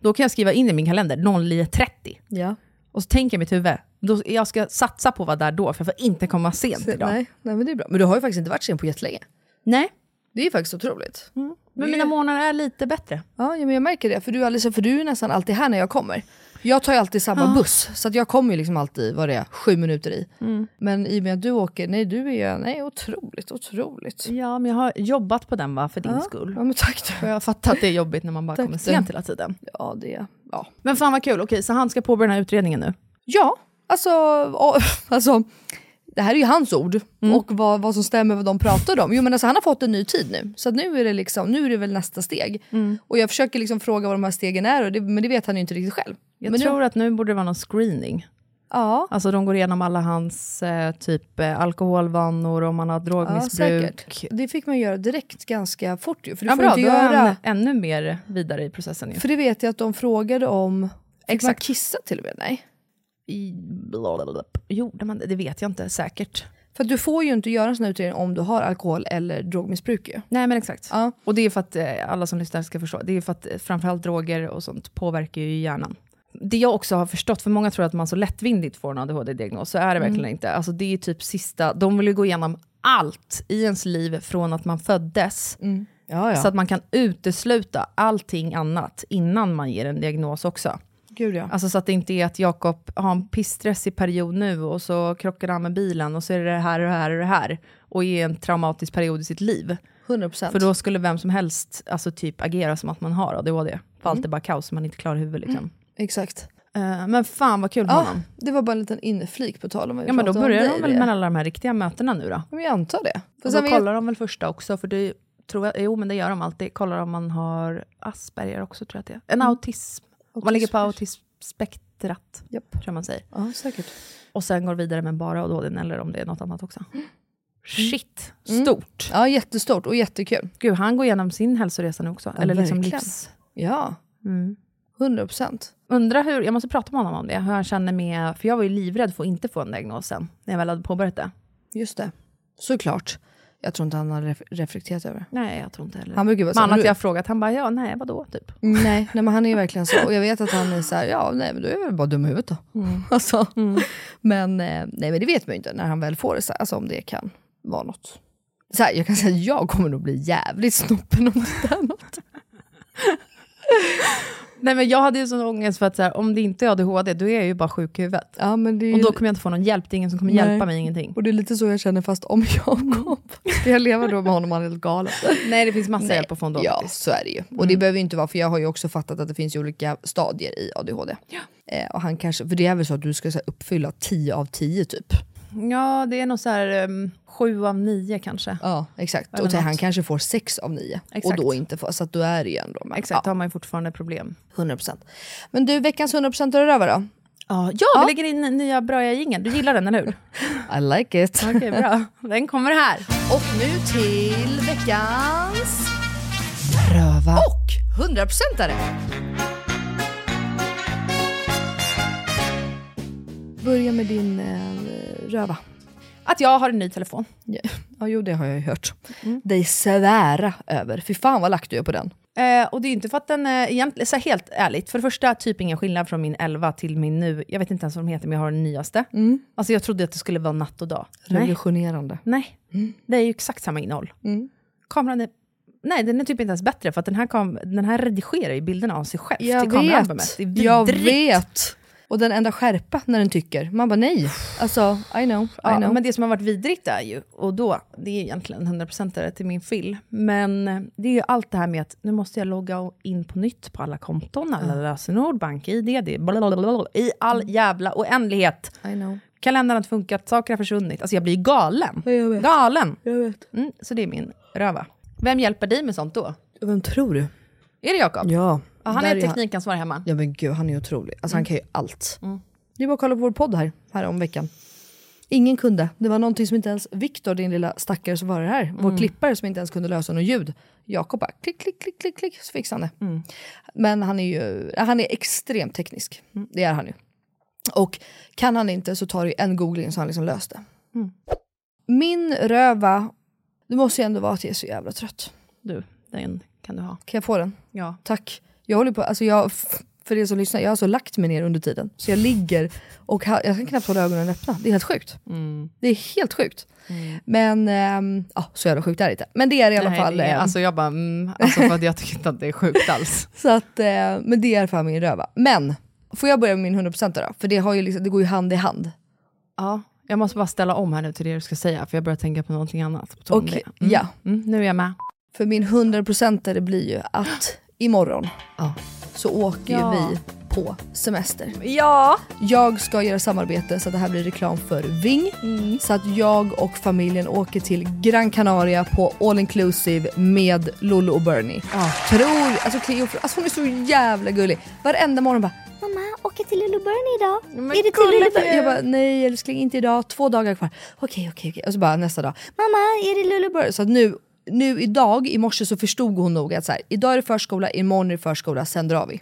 [SPEAKER 3] Då kan jag skriva in i min kalender 09.30.
[SPEAKER 2] Ja.
[SPEAKER 3] Och så tänker jag i mitt huvud, då, jag ska satsa på att vara där då, för jag får inte komma sent idag.
[SPEAKER 2] Nej, nej, men det är bra. Men du har ju faktiskt inte varit sen på jättelänge.
[SPEAKER 3] Nej.
[SPEAKER 2] Det är ju faktiskt otroligt.
[SPEAKER 3] Men mina månader är lite bättre.
[SPEAKER 2] Ja, men jag märker det. För du, alldeles, för du är nästan alltid här när jag kommer. Jag tar ju alltid samma buss, så att jag kommer ju liksom alltid, vad det är, sju minuter i. Men i och med att du åker, nej du är ju, nej otroligt, otroligt.
[SPEAKER 3] Ja, men jag har jobbat på den va, för din
[SPEAKER 2] Ja,
[SPEAKER 3] skull.
[SPEAKER 2] ja men tack du.
[SPEAKER 3] jag har fattat att det är jobbigt när man bara
[SPEAKER 2] Tack
[SPEAKER 3] kommer sent hela tiden.
[SPEAKER 2] Ja, det, ja.
[SPEAKER 3] Men fan vad kul, okej så han ska påbörja den här utredningen nu?
[SPEAKER 2] Ja, alltså, och, alltså det här är ju hans ord
[SPEAKER 3] Mm.
[SPEAKER 2] och vad, vad som stämmer vad de pratar om. Jo men alltså han har fått en ny tid nu, så nu är det liksom, nu är det väl nästa steg.
[SPEAKER 3] Mm.
[SPEAKER 2] Och jag försöker liksom fråga vad de här stegen är, och det, men det vet han ju inte riktigt själv.
[SPEAKER 3] Jag
[SPEAKER 2] men
[SPEAKER 3] tror
[SPEAKER 2] nu,
[SPEAKER 3] att nu borde det vara någon screening.
[SPEAKER 2] ja,
[SPEAKER 3] Alltså de går igenom alla hans eh, typ eh, alkoholvanor, om han har
[SPEAKER 2] ja,
[SPEAKER 3] drogmissbruk.
[SPEAKER 2] säkert. Det fick man göra direkt ganska fort ju, för du
[SPEAKER 3] Ja,
[SPEAKER 2] får
[SPEAKER 3] bra,
[SPEAKER 2] inte
[SPEAKER 3] då är
[SPEAKER 2] göra...
[SPEAKER 3] han ännu mer vidare i processen ju.
[SPEAKER 2] För det vet jag att de frågade om, fick man
[SPEAKER 3] Exakt.
[SPEAKER 2] kissa till och med? Nej.
[SPEAKER 3] I. Gjorde man det? Det vet jag inte säkert.
[SPEAKER 2] För du får ju inte göra en sån här utredning om du har alkohol eller drogmissbruk ju.
[SPEAKER 3] Nej men exakt.
[SPEAKER 2] Ja.
[SPEAKER 3] Och det är för att eh, alla som lyssnar ska förstå, det är för att eh, framförallt droger och sånt påverkar ju hjärnan. Det jag också har förstått, för många tror att man så lättvindigt får en ADHD-diagnos, så är det verkligen inte. Alltså det är typ sista, de vill ju gå igenom allt i ens liv från att man föddes,
[SPEAKER 2] Ja, ja.
[SPEAKER 3] så att man kan utesluta allting annat innan man ger en diagnos också.
[SPEAKER 2] Gud ja.
[SPEAKER 3] Alltså så att det inte är att Jakob har en pissstressig period nu och så krockar han med bilen och så är det det här och det här och det här och är en traumatisk period i sitt liv.
[SPEAKER 2] 100%.
[SPEAKER 3] För då skulle vem som helst alltså typ agera som att man har ADHD. För allt är bara kaos, man är inte klar i huvudet liksom.
[SPEAKER 2] Exakt.
[SPEAKER 3] Eh, men fan vad kul med
[SPEAKER 2] Ja,
[SPEAKER 3] honom.
[SPEAKER 2] det var bara en liten inflik på tal om vad vi
[SPEAKER 3] Ja men då börjar de väl
[SPEAKER 2] det.
[SPEAKER 3] med alla de här riktiga mötena nu då?
[SPEAKER 2] Men jag antar det. För
[SPEAKER 3] Och då kollar de väl första också, för det tror jag, jo men det gör de alltid. Kollar om man har Asperger också tror jag att det är. En autism. Om man ligger på autismspektrat,
[SPEAKER 2] Japp.
[SPEAKER 3] tror jag man säger.
[SPEAKER 2] Ja, säkert.
[SPEAKER 3] Och sen går vidare med bara ADHD eller om det är något annat också. Shit, stort.
[SPEAKER 2] Ja, jättestort och jättekul.
[SPEAKER 3] Gud, han går igenom sin hälsoresa nu också.
[SPEAKER 2] Ja,
[SPEAKER 3] eller liksom
[SPEAKER 2] verkligen.
[SPEAKER 3] livs...
[SPEAKER 2] Ja,
[SPEAKER 3] Mm.
[SPEAKER 2] 100 procent.
[SPEAKER 3] Undrar hur, jag måste prata med honom om det, hur han känner med, för jag var ju livrädd för att inte få en diagnos sen, när jag väl hade påbörjat det.
[SPEAKER 2] Just det. Såklart. Jag tror inte han har ref- reflekterat över det.
[SPEAKER 3] Nej, jag tror inte heller.
[SPEAKER 2] Han brukar vara så här,
[SPEAKER 3] att jag har frågat, han bara, ja, nej, vadå, typ.
[SPEAKER 2] Nej, nej, men han är ju verkligen så. Och jag vet att han är så här, ja, nej, men då är väl bara dum i huvudet då.
[SPEAKER 3] Mm.
[SPEAKER 2] Alltså. Men, eh, nej, men det vet man ju inte när han väl får det, så här, alltså om det kan vara något. Så här, jag kan säga att jag kommer nog bli jävligt snoppen om det är något.
[SPEAKER 3] Nej, men jag hade ju sån ångest för att så här, om det inte är ADHD, då är jag ju bara sjuk i huvudet.
[SPEAKER 2] Ja, men det är
[SPEAKER 3] Och då kommer jag inte få någon hjälp, det är ingen som kommer
[SPEAKER 2] Nej.
[SPEAKER 3] hjälpa mig, ingenting.
[SPEAKER 2] Och det är lite så jag känner fast om Jakob, ska jag leva då med honom han är helt galen?
[SPEAKER 3] Nej, det finns massa
[SPEAKER 2] Nej,
[SPEAKER 3] hjälp att få ändå.
[SPEAKER 2] Ja, så är det ju. Och det behöver ju inte vara, för jag har ju också fattat att det finns olika stadier i ADHD. Eh, och han kanske, för det är väl så att du ska så här, uppfylla 10 av 10 typ.
[SPEAKER 3] Ja, det är nog så här um, sju av nio kanske.
[SPEAKER 2] Ja, exakt.
[SPEAKER 3] Eller
[SPEAKER 2] och
[SPEAKER 3] något.
[SPEAKER 2] han kanske får 6 av 9 och
[SPEAKER 3] Exakt.
[SPEAKER 2] då inte får, så att då är det ju ändå. Men,
[SPEAKER 3] Exakt,
[SPEAKER 2] ja,
[SPEAKER 3] har man ju fortfarande problem.
[SPEAKER 2] 100%. Men du, veckans 100% är röva då?
[SPEAKER 3] Ja, ja, vi lägger in nya bra jingeln. Du gillar den, eller hur?
[SPEAKER 2] I like it.
[SPEAKER 3] Okej, bra. Den kommer här.
[SPEAKER 2] Och nu till veckans röva och 100%are. Börja med din eh, röva?
[SPEAKER 3] Att jag har en ny telefon.
[SPEAKER 2] Ja, ja jo det har jag ju hört. Dig svära över. Fy fan vad lack du är på den.
[SPEAKER 3] Eh, och det är inte för att den är egentligen, så helt ärligt, för det första typ ingen skillnad från min 11 till min nu, jag vet inte ens vad de heter men jag har den nyaste. Alltså jag trodde att det skulle vara natt och dag.
[SPEAKER 2] Revolutionerande.
[SPEAKER 3] nej. det är ju exakt samma innehåll. Kameran är, nej den är typ inte ens bättre för att den här, kam- den här redigerar ju bilderna av sig själv
[SPEAKER 2] Jag
[SPEAKER 3] till kameraalbumet.
[SPEAKER 2] vet,
[SPEAKER 3] Det är
[SPEAKER 2] jag vet. Och den enda skärpa när den tycker. Man bara nej. Alltså, I know, I
[SPEAKER 3] Ja,
[SPEAKER 2] know.
[SPEAKER 3] men det som har varit vidrigt är ju, och då, det är egentligen 100% till min fill, men eh, det är ju allt det här med att nu måste jag logga in på nytt på alla konton, alla lösenord, bank-id, det blablabla, i all jävla oändlighet.
[SPEAKER 2] I know.
[SPEAKER 3] Kalendern har inte funkat, saker har försvunnit. Alltså jag blir galen.
[SPEAKER 2] jag vet.
[SPEAKER 3] Galen!
[SPEAKER 2] Jag vet.
[SPEAKER 3] Mm, så det är min röva. Vem hjälper dig med sånt då?
[SPEAKER 2] Vem tror du?
[SPEAKER 3] Är det Jakob?
[SPEAKER 2] Ja.
[SPEAKER 3] Ja, han
[SPEAKER 2] där
[SPEAKER 3] är teknikansvarig hemma.
[SPEAKER 2] Ja men gud, han är otrolig. Alltså han kan ju allt. Det är bara att kolla på vår podd här, här om veckan. Ingen kunde. Det var någonting som inte ens Viktor, din lilla stackare som var här, vår klippare som inte ens kunde lösa något ljud. Jakob bara klick, klick, klick, klick, klick, så fixade han det. Men han är ju han är extremt teknisk. Det är han ju. Och kan han inte så tar det en googling så han liksom löst det. Min röva, det måste ju ändå vara att jag är så jävla trött.
[SPEAKER 3] Du, den kan du ha.
[SPEAKER 2] Kan jag få den?
[SPEAKER 3] Ja.
[SPEAKER 2] Tack. Jag håller på, alltså jag, för er som lyssnar, jag har alltså lagt mig ner under tiden. Så jag ligger och ha, jag kan knappt hålla ögonen öppna. Det är helt sjukt. Det är helt sjukt. Men, ehm, ja så jävla sjukt är det inte. Men det är i alla
[SPEAKER 3] Nej,
[SPEAKER 2] fall.
[SPEAKER 3] är,
[SPEAKER 2] ehm,
[SPEAKER 3] alltså jag bara, mm, alltså för att jag tycker inte att det är sjukt alls.
[SPEAKER 2] så att, eh, men det är i alla fall min röva. Men, får jag börja med min 100% då? För det, har ju liksom, det går ju hand i hand.
[SPEAKER 3] Ja, jag måste bara ställa om här nu till det du ska säga, för jag börjar tänka på någonting annat.
[SPEAKER 2] Okej,
[SPEAKER 3] det. Mm.
[SPEAKER 2] ja.
[SPEAKER 3] Mm, nu är jag med.
[SPEAKER 2] För min 100% det blir ju att imorgon
[SPEAKER 3] Ja.
[SPEAKER 2] så åker
[SPEAKER 3] Ja.
[SPEAKER 2] vi på semester.
[SPEAKER 3] Ja!
[SPEAKER 2] Jag ska göra samarbete så att det här blir reklam för Ving. Så att jag och familjen åker till Gran Canaria på all inclusive med Lollo och Bernie. Tror, alltså Cleo, alltså hon är så jävla gullig. Varenda morgon bara Mamma, åker till Lollo Bernie idag?
[SPEAKER 3] Men
[SPEAKER 2] är det till Lollo Bernie? Jag bara nej älskling inte idag, två dagar kvar. Okej okej okej. Och så bara nästa dag. Mamma är det Lollo Bernie? Så att nu, nu idag, i morse så förstod hon nog att så här, idag är det förskola, imorgon är det förskola, sen drar vi.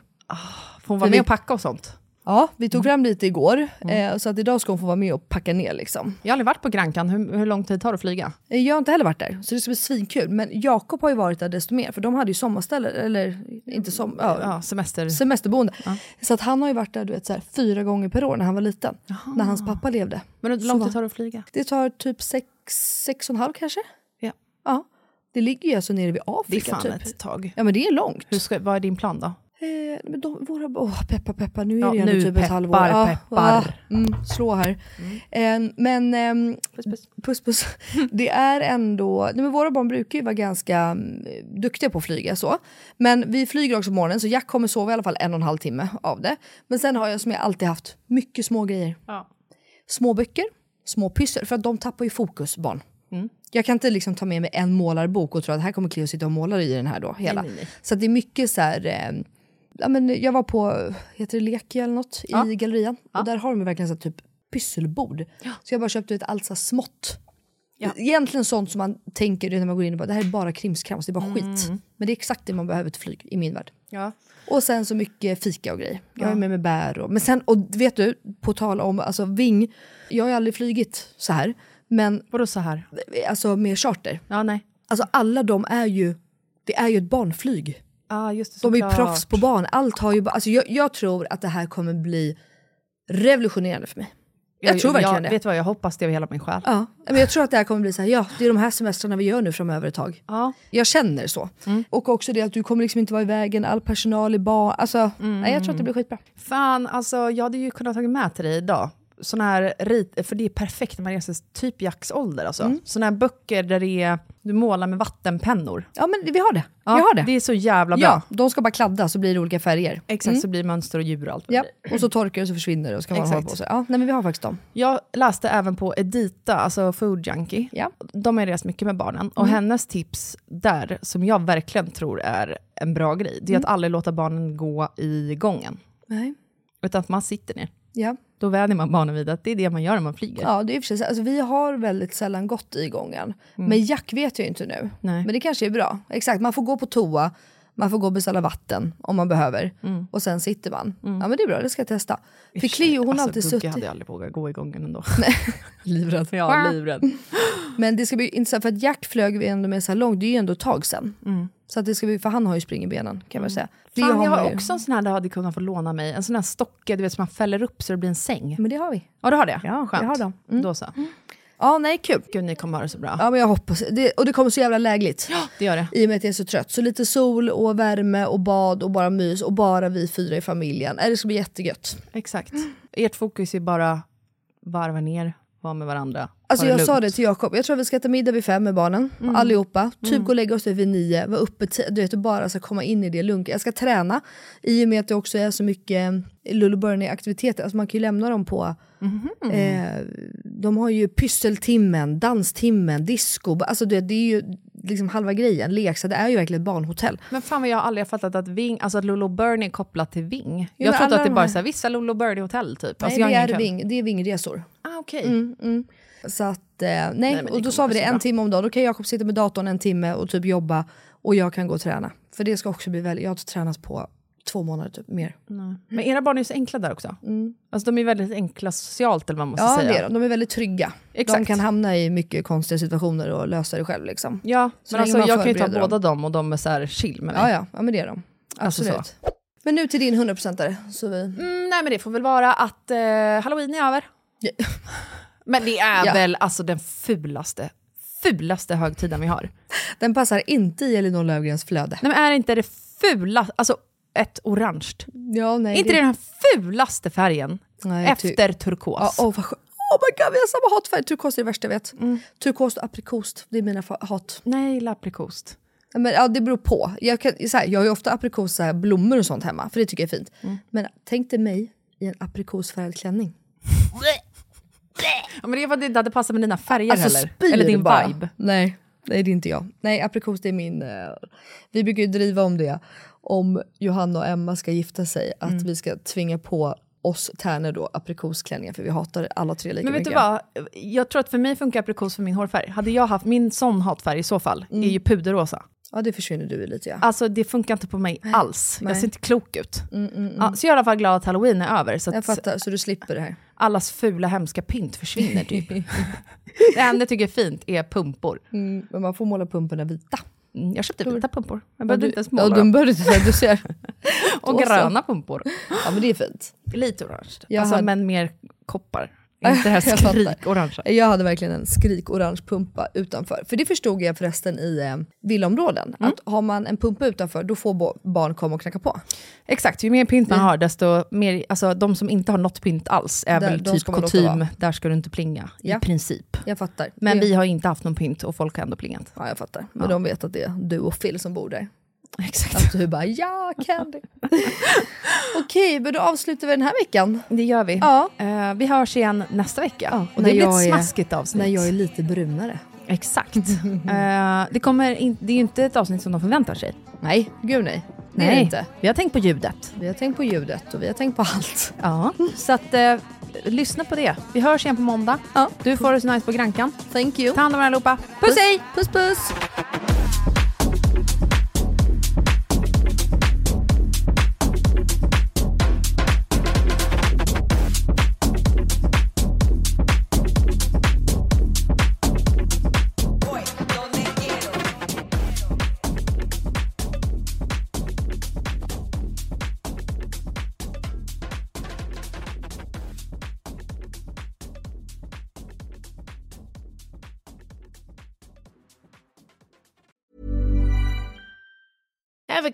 [SPEAKER 3] Får hon vara
[SPEAKER 2] För
[SPEAKER 3] med
[SPEAKER 2] vi-
[SPEAKER 3] och packa och sånt?
[SPEAKER 2] Ja, vi tog fram lite igår,
[SPEAKER 3] Mm.
[SPEAKER 2] eh, så att idag ska hon få vara med och packa ner liksom.
[SPEAKER 3] Jag har aldrig varit på Grankan, hur, hur lång tid tar det att flyga?
[SPEAKER 2] Eh, Jag har inte heller varit där, så det ska bli svinkul. Men Jakob har ju varit där desto mer, för de hade ju sommarställe, eller inte som, ja,
[SPEAKER 3] Ja, semester.
[SPEAKER 2] semesterboende. Så att han har ju varit där du vet, så här, fyra gånger per år när han var liten. När hans pappa levde.
[SPEAKER 3] Men hur lång tid tar det att flyga?
[SPEAKER 2] Det tar typ sex, sex och en halv kanske?
[SPEAKER 3] Ja.
[SPEAKER 2] Ja. Det ligger ju alltså nere vid
[SPEAKER 3] Det är
[SPEAKER 2] Afrika
[SPEAKER 3] fan
[SPEAKER 2] typ.
[SPEAKER 3] ett tag.
[SPEAKER 2] Ja men det är långt.
[SPEAKER 3] Hur ska, vad är din plan då?
[SPEAKER 2] Eh, men de, våra, åh, peppar peppar, nu är
[SPEAKER 3] Ja,
[SPEAKER 2] det ändå typ ett
[SPEAKER 3] peppar,
[SPEAKER 2] halvår. Ja,
[SPEAKER 3] peppar.
[SPEAKER 2] ja, mm, slå här. Eh, men ehm,
[SPEAKER 3] Puss, puss.
[SPEAKER 2] puss puss. Det är ändå, nej men våra barn brukar ju vara ganska mm, duktiga på att flyga så. Men vi flyger också på morgonen så Jack kommer sova i alla fall en och en halv timme av det. Men sen har jag som jag alltid haft mycket små grejer.
[SPEAKER 3] Ja.
[SPEAKER 2] Små böcker, små pyssel, för att de tappar ju fokus barn.
[SPEAKER 3] Mm.
[SPEAKER 2] Jag kan inte liksom ta med mig en målarbok och tro att här kommer Cleo sitta och måla i den här då. Hela.
[SPEAKER 3] nej, nej.
[SPEAKER 2] Så att det är mycket så här, eh, ja, men jag var på, heter det Leki eller något,
[SPEAKER 3] Ja.
[SPEAKER 2] i gallerian. Och där har de verkligen så här, typ pysselbord. Så jag bara köpte ett allt så här smått.
[SPEAKER 3] Ja.
[SPEAKER 2] Egentligen sånt som man tänker när man går in och bara, det här är bara krimskrams, det är bara skit. Men det är exakt det man behöver till flyg i min värld.
[SPEAKER 3] Ja.
[SPEAKER 2] Och sen så mycket fika och grejer. Jag är med med bär och... Men sen, och vet du, på tal om alltså Ving, jag har ju aldrig flygit så här. Men
[SPEAKER 3] Vadå så här?
[SPEAKER 2] alltså med charter,
[SPEAKER 3] Ja, nej.
[SPEAKER 2] alltså alla de är ju, det är ju ett barnflyg.
[SPEAKER 3] Ja, just det.
[SPEAKER 2] De är ju proffs på barn, allt har ju alltså jag, jag tror att det här kommer bli revolutionerande för mig. Jag, tror verkligen
[SPEAKER 3] jag,
[SPEAKER 2] det.
[SPEAKER 3] Vet vad, jag hoppas det av hela min själ.
[SPEAKER 2] Ja, men jag tror att det här kommer bli så här, ja det är de här semestrarna vi gör nu framöver ett tag.
[SPEAKER 3] Ja.
[SPEAKER 2] Jag känner så. Och också det att du kommer liksom inte vara i vägen, all personal är barn. Alltså, nej, jag tror att det blir skitbra.
[SPEAKER 3] Fan, alltså jag hade ju kunnat ta med till dig idag. Såna här rit, för det är perfekt när man reser typ Jacks ålder alltså.
[SPEAKER 2] Mm.
[SPEAKER 3] Såna här böcker där det är, du målar med vattenpennor.
[SPEAKER 2] Ja men vi har det.
[SPEAKER 3] Ja,
[SPEAKER 2] vi har det.
[SPEAKER 3] Det är så jävla bra.
[SPEAKER 2] Ja, de ska bara kladda så blir det olika färger.
[SPEAKER 3] Exakt, så blir det mönster och djur och allt.
[SPEAKER 2] Ja, och så torkar det och så försvinner det och så kan man
[SPEAKER 3] Exakt.
[SPEAKER 2] på så. Ja, nej men vi har faktiskt dem.
[SPEAKER 3] Jag läste även på Edita, alltså Food Junkie.
[SPEAKER 2] Ja.
[SPEAKER 3] De har rest mycket med barnen.
[SPEAKER 2] Mm.
[SPEAKER 3] Och hennes tips där, som jag verkligen tror är en bra grej, det är
[SPEAKER 2] Mm.
[SPEAKER 3] att aldrig låta barnen gå i gången.
[SPEAKER 2] Nej.
[SPEAKER 3] Utan att man sitter ner.
[SPEAKER 2] Ja.
[SPEAKER 3] Då vänjer man barnen vid att det är det man gör när man flyger.
[SPEAKER 2] ja, det är för sig, så- alltså, vi har väldigt sällan gått i gången. Men Jack vet jag inte nu.
[SPEAKER 3] Mm. Nej.
[SPEAKER 2] Men det kanske är bra. Exakt, man får gå på toa, Man får gå och beställa vatten om man behöver.
[SPEAKER 3] Mm.
[SPEAKER 2] Och sen sitter man. Ja men det är bra, det ska jag testa. För Cleo hon har
[SPEAKER 3] alltså,
[SPEAKER 2] alltid
[SPEAKER 3] Gugge
[SPEAKER 2] suttit...
[SPEAKER 3] hade jag aldrig vågat gå igång ändå.
[SPEAKER 2] Livrädd.
[SPEAKER 3] Ja, livrädd.
[SPEAKER 2] Men det ska bli intressant för att Jack flög vi ändå med så här långt, det är ju ändå ett tag sedan. Så att det ska bli, för han har ju spring i benen kan man säga. Leo
[SPEAKER 3] Fan, jag har också en sån här du hade kunnat få låna mig. En sån här stocke du vet, som man fäller upp så det blir en säng.
[SPEAKER 2] Men det har vi.
[SPEAKER 3] Ja, du har det?
[SPEAKER 2] Ja,
[SPEAKER 3] Skönt.
[SPEAKER 2] jag har dem. Mm.
[SPEAKER 3] Då så.
[SPEAKER 2] Ja nej kul.
[SPEAKER 3] Gud, ni kommer ha det så bra.
[SPEAKER 2] Ja men jag hoppas, det, och det kommer så jävla lägligt.
[SPEAKER 3] Det gör det.
[SPEAKER 2] I och med att jag är så trött. Så lite sol och värme och bad och bara mys och bara vi fyra i familjen. Det ska bli jättegött.
[SPEAKER 3] Exakt. Ert fokus är bara varva ner, vara med varandra.
[SPEAKER 2] Alltså jag sa
[SPEAKER 3] lugnt.
[SPEAKER 2] det till Jakob, jag tror att vi ska äta middag vid fem med barnen, allihopa. Typ gå och lägga oss vid nio, vara uppe ti- du vet, bara så komma in i det lugnt. Jag ska träna, i och med att det också är så mycket Lulleburn aktiviteter. Alltså man kan ju lämna dem på... Eh, de har ju pysseltimmen, danstimmen, disco. Alltså det, det är ju liksom halva grejen. Leksa, det är ju verkligen ett barnhotell.
[SPEAKER 3] Men fan vad jag aldrig har fattat att, Ving, alltså att Lolo Burn är kopplat till Ving. jag trodde att det
[SPEAKER 2] de
[SPEAKER 3] bara är här, vissa Lolo Burn hotell typ. Alltså,
[SPEAKER 2] Nej,
[SPEAKER 3] jag
[SPEAKER 2] det är, ving, det är vingresor.
[SPEAKER 3] Ah, okej.
[SPEAKER 2] Mm, Så att, eh, nej,
[SPEAKER 3] men
[SPEAKER 2] och då sa vi det en
[SPEAKER 3] bra.
[SPEAKER 2] timme om dagen. Då kan Jakob sitta med datorn en timme och typ jobba och jag kan gå och träna. För det ska också bli väldigt, jag har inte tränat på två månader typ, mer.
[SPEAKER 3] Men era barn är så enkla där också. Alltså de är väldigt enkla socialt eller vad man måste
[SPEAKER 2] Ja
[SPEAKER 3] säga.
[SPEAKER 2] det är de, de är väldigt trygga. De
[SPEAKER 3] Exakt.
[SPEAKER 2] kan hamna i mycket konstiga situationer och lösa det själv liksom.
[SPEAKER 3] Ja,
[SPEAKER 2] Så
[SPEAKER 3] men alltså, jag kan ju ta
[SPEAKER 2] dem.
[SPEAKER 3] båda dem och de är så här chill med mig.
[SPEAKER 2] Ja ja, ja men det är de.
[SPEAKER 3] Alltså
[SPEAKER 2] Absolut.
[SPEAKER 3] så.
[SPEAKER 2] Men nu till din 100%are. Så vi...
[SPEAKER 3] Mm, nej men det får väl vara att eh, halloween är över. Men det är
[SPEAKER 2] Ja.
[SPEAKER 3] väl alltså den fulaste, fulaste högtiden vi har.
[SPEAKER 2] Den passar inte i Elinor Löfgrens flöde.
[SPEAKER 3] Nej men är inte det fula, alltså ett orange.
[SPEAKER 2] Ja, nej,
[SPEAKER 3] inte det den fulaste färgen?
[SPEAKER 2] Nej, ty-
[SPEAKER 3] Efter turkos.
[SPEAKER 2] Ja, åh, vad oh my god, vi har samma hatfärg! Turkos är det värsta jag vet.
[SPEAKER 3] Mm.
[SPEAKER 2] Turkos och aprikost, det är mina hat.
[SPEAKER 3] Nej, jag gillar aprikost.
[SPEAKER 2] Ja, Men, ja, det beror på. Jag, kan, så här, jag har ju ofta aprikos, här, blommor och sånt hemma, för det tycker jag är fint.
[SPEAKER 3] Mm.
[SPEAKER 2] Men tänk dig mig i en aprikosfärgad klänning.
[SPEAKER 3] Ja, men det är vad det inte hade passat med dina färger
[SPEAKER 2] Alltså
[SPEAKER 3] heller. Eller din
[SPEAKER 2] bara.
[SPEAKER 3] vibe.
[SPEAKER 2] Nej, nej, det är inte jag. Nej, aprikos det är min... eh, vi brukar ju driva om det. Om Johanna och Emma ska gifta sig, att
[SPEAKER 3] Mm.
[SPEAKER 2] vi ska tvinga på oss tärnor då aprikosklänningar, för vi hatar alla tre lika
[SPEAKER 3] Men vet
[SPEAKER 2] mycket.
[SPEAKER 3] du vad? Jag tror att för mig funkar aprikos för min hårfärg. Hade jag haft min sån hatfärg i så fall, är ju puderrosa.
[SPEAKER 2] Ja, det försvinner du i lite ja.
[SPEAKER 3] Alltså det funkar inte på mig alls.
[SPEAKER 2] Nej.
[SPEAKER 3] Jag ser inte klok ut. Ja, så jag är i alla fall glad att halloween är över. Så
[SPEAKER 2] Jag
[SPEAKER 3] att
[SPEAKER 2] fattar, så du slipper det här.
[SPEAKER 3] allas fula hemska pynt försvinner typ. det enda jag tycker är fint är pumpor.
[SPEAKER 2] Mm, men man får måla pumporna vita.
[SPEAKER 3] Mm, Jag köpte vita pumpor. Jag
[SPEAKER 2] Ja,
[SPEAKER 3] behövde inte ens
[SPEAKER 2] Ja,
[SPEAKER 3] måla
[SPEAKER 2] de
[SPEAKER 3] dem.
[SPEAKER 2] behöver inte, du ser.
[SPEAKER 3] Och gröna pumpor.
[SPEAKER 2] Ja men det är fint.
[SPEAKER 3] Lite orange.
[SPEAKER 2] Jag
[SPEAKER 3] alltså,
[SPEAKER 2] hade-
[SPEAKER 3] Men mer koppar. Inte det här
[SPEAKER 2] Jag
[SPEAKER 3] skrik-orangea.
[SPEAKER 2] Jag hade verkligen en skrik-orange pumpa utanför. För det förstod jag förresten i eh, villaområden.
[SPEAKER 3] Mm.
[SPEAKER 2] Att har man en pumpa utanför då får barn komma och knacka på.
[SPEAKER 3] Exakt, ju mer pynt man har desto mer, alltså de som inte har något pynt alls är
[SPEAKER 2] Där-
[SPEAKER 3] väl typ kutym, där ska du inte plinga
[SPEAKER 2] Ja.
[SPEAKER 3] i princip.
[SPEAKER 2] Jag fattar.
[SPEAKER 3] Men vi har inte haft någon pynt och folk har ändå plingat.
[SPEAKER 2] Ja jag fattar. Men
[SPEAKER 3] Ja.
[SPEAKER 2] de vet att det är du och Phil som bor där.
[SPEAKER 3] Exakt.
[SPEAKER 2] Att du bara ja Candy. Okej men då avslutar vi den här veckan.
[SPEAKER 3] Det gör vi.
[SPEAKER 2] Ja.
[SPEAKER 3] Eh, vi hörs igen nästa vecka.
[SPEAKER 2] Ja,
[SPEAKER 3] och det blir ett
[SPEAKER 2] är-
[SPEAKER 3] smaskigt avsnitt.
[SPEAKER 2] När jag är lite brunare.
[SPEAKER 3] Exakt. Eh, det, kommer in, det är ju inte ett avsnitt som de förväntar sig.
[SPEAKER 2] Nej, gud nej. Det är det
[SPEAKER 3] Nej,
[SPEAKER 2] inte.
[SPEAKER 3] vi har tänkt på ljudet.
[SPEAKER 2] Vi har tänkt på ljudet och vi har tänkt på allt.
[SPEAKER 3] Ja, så att eh, lyssna på det. Vi hörs igen på måndag.
[SPEAKER 2] Ja.
[SPEAKER 3] Du får det så nice på Grankan.
[SPEAKER 2] Thank you.
[SPEAKER 3] Ta hand om er allihopa. Puss hej!
[SPEAKER 2] Puss puss!
[SPEAKER 6] Ever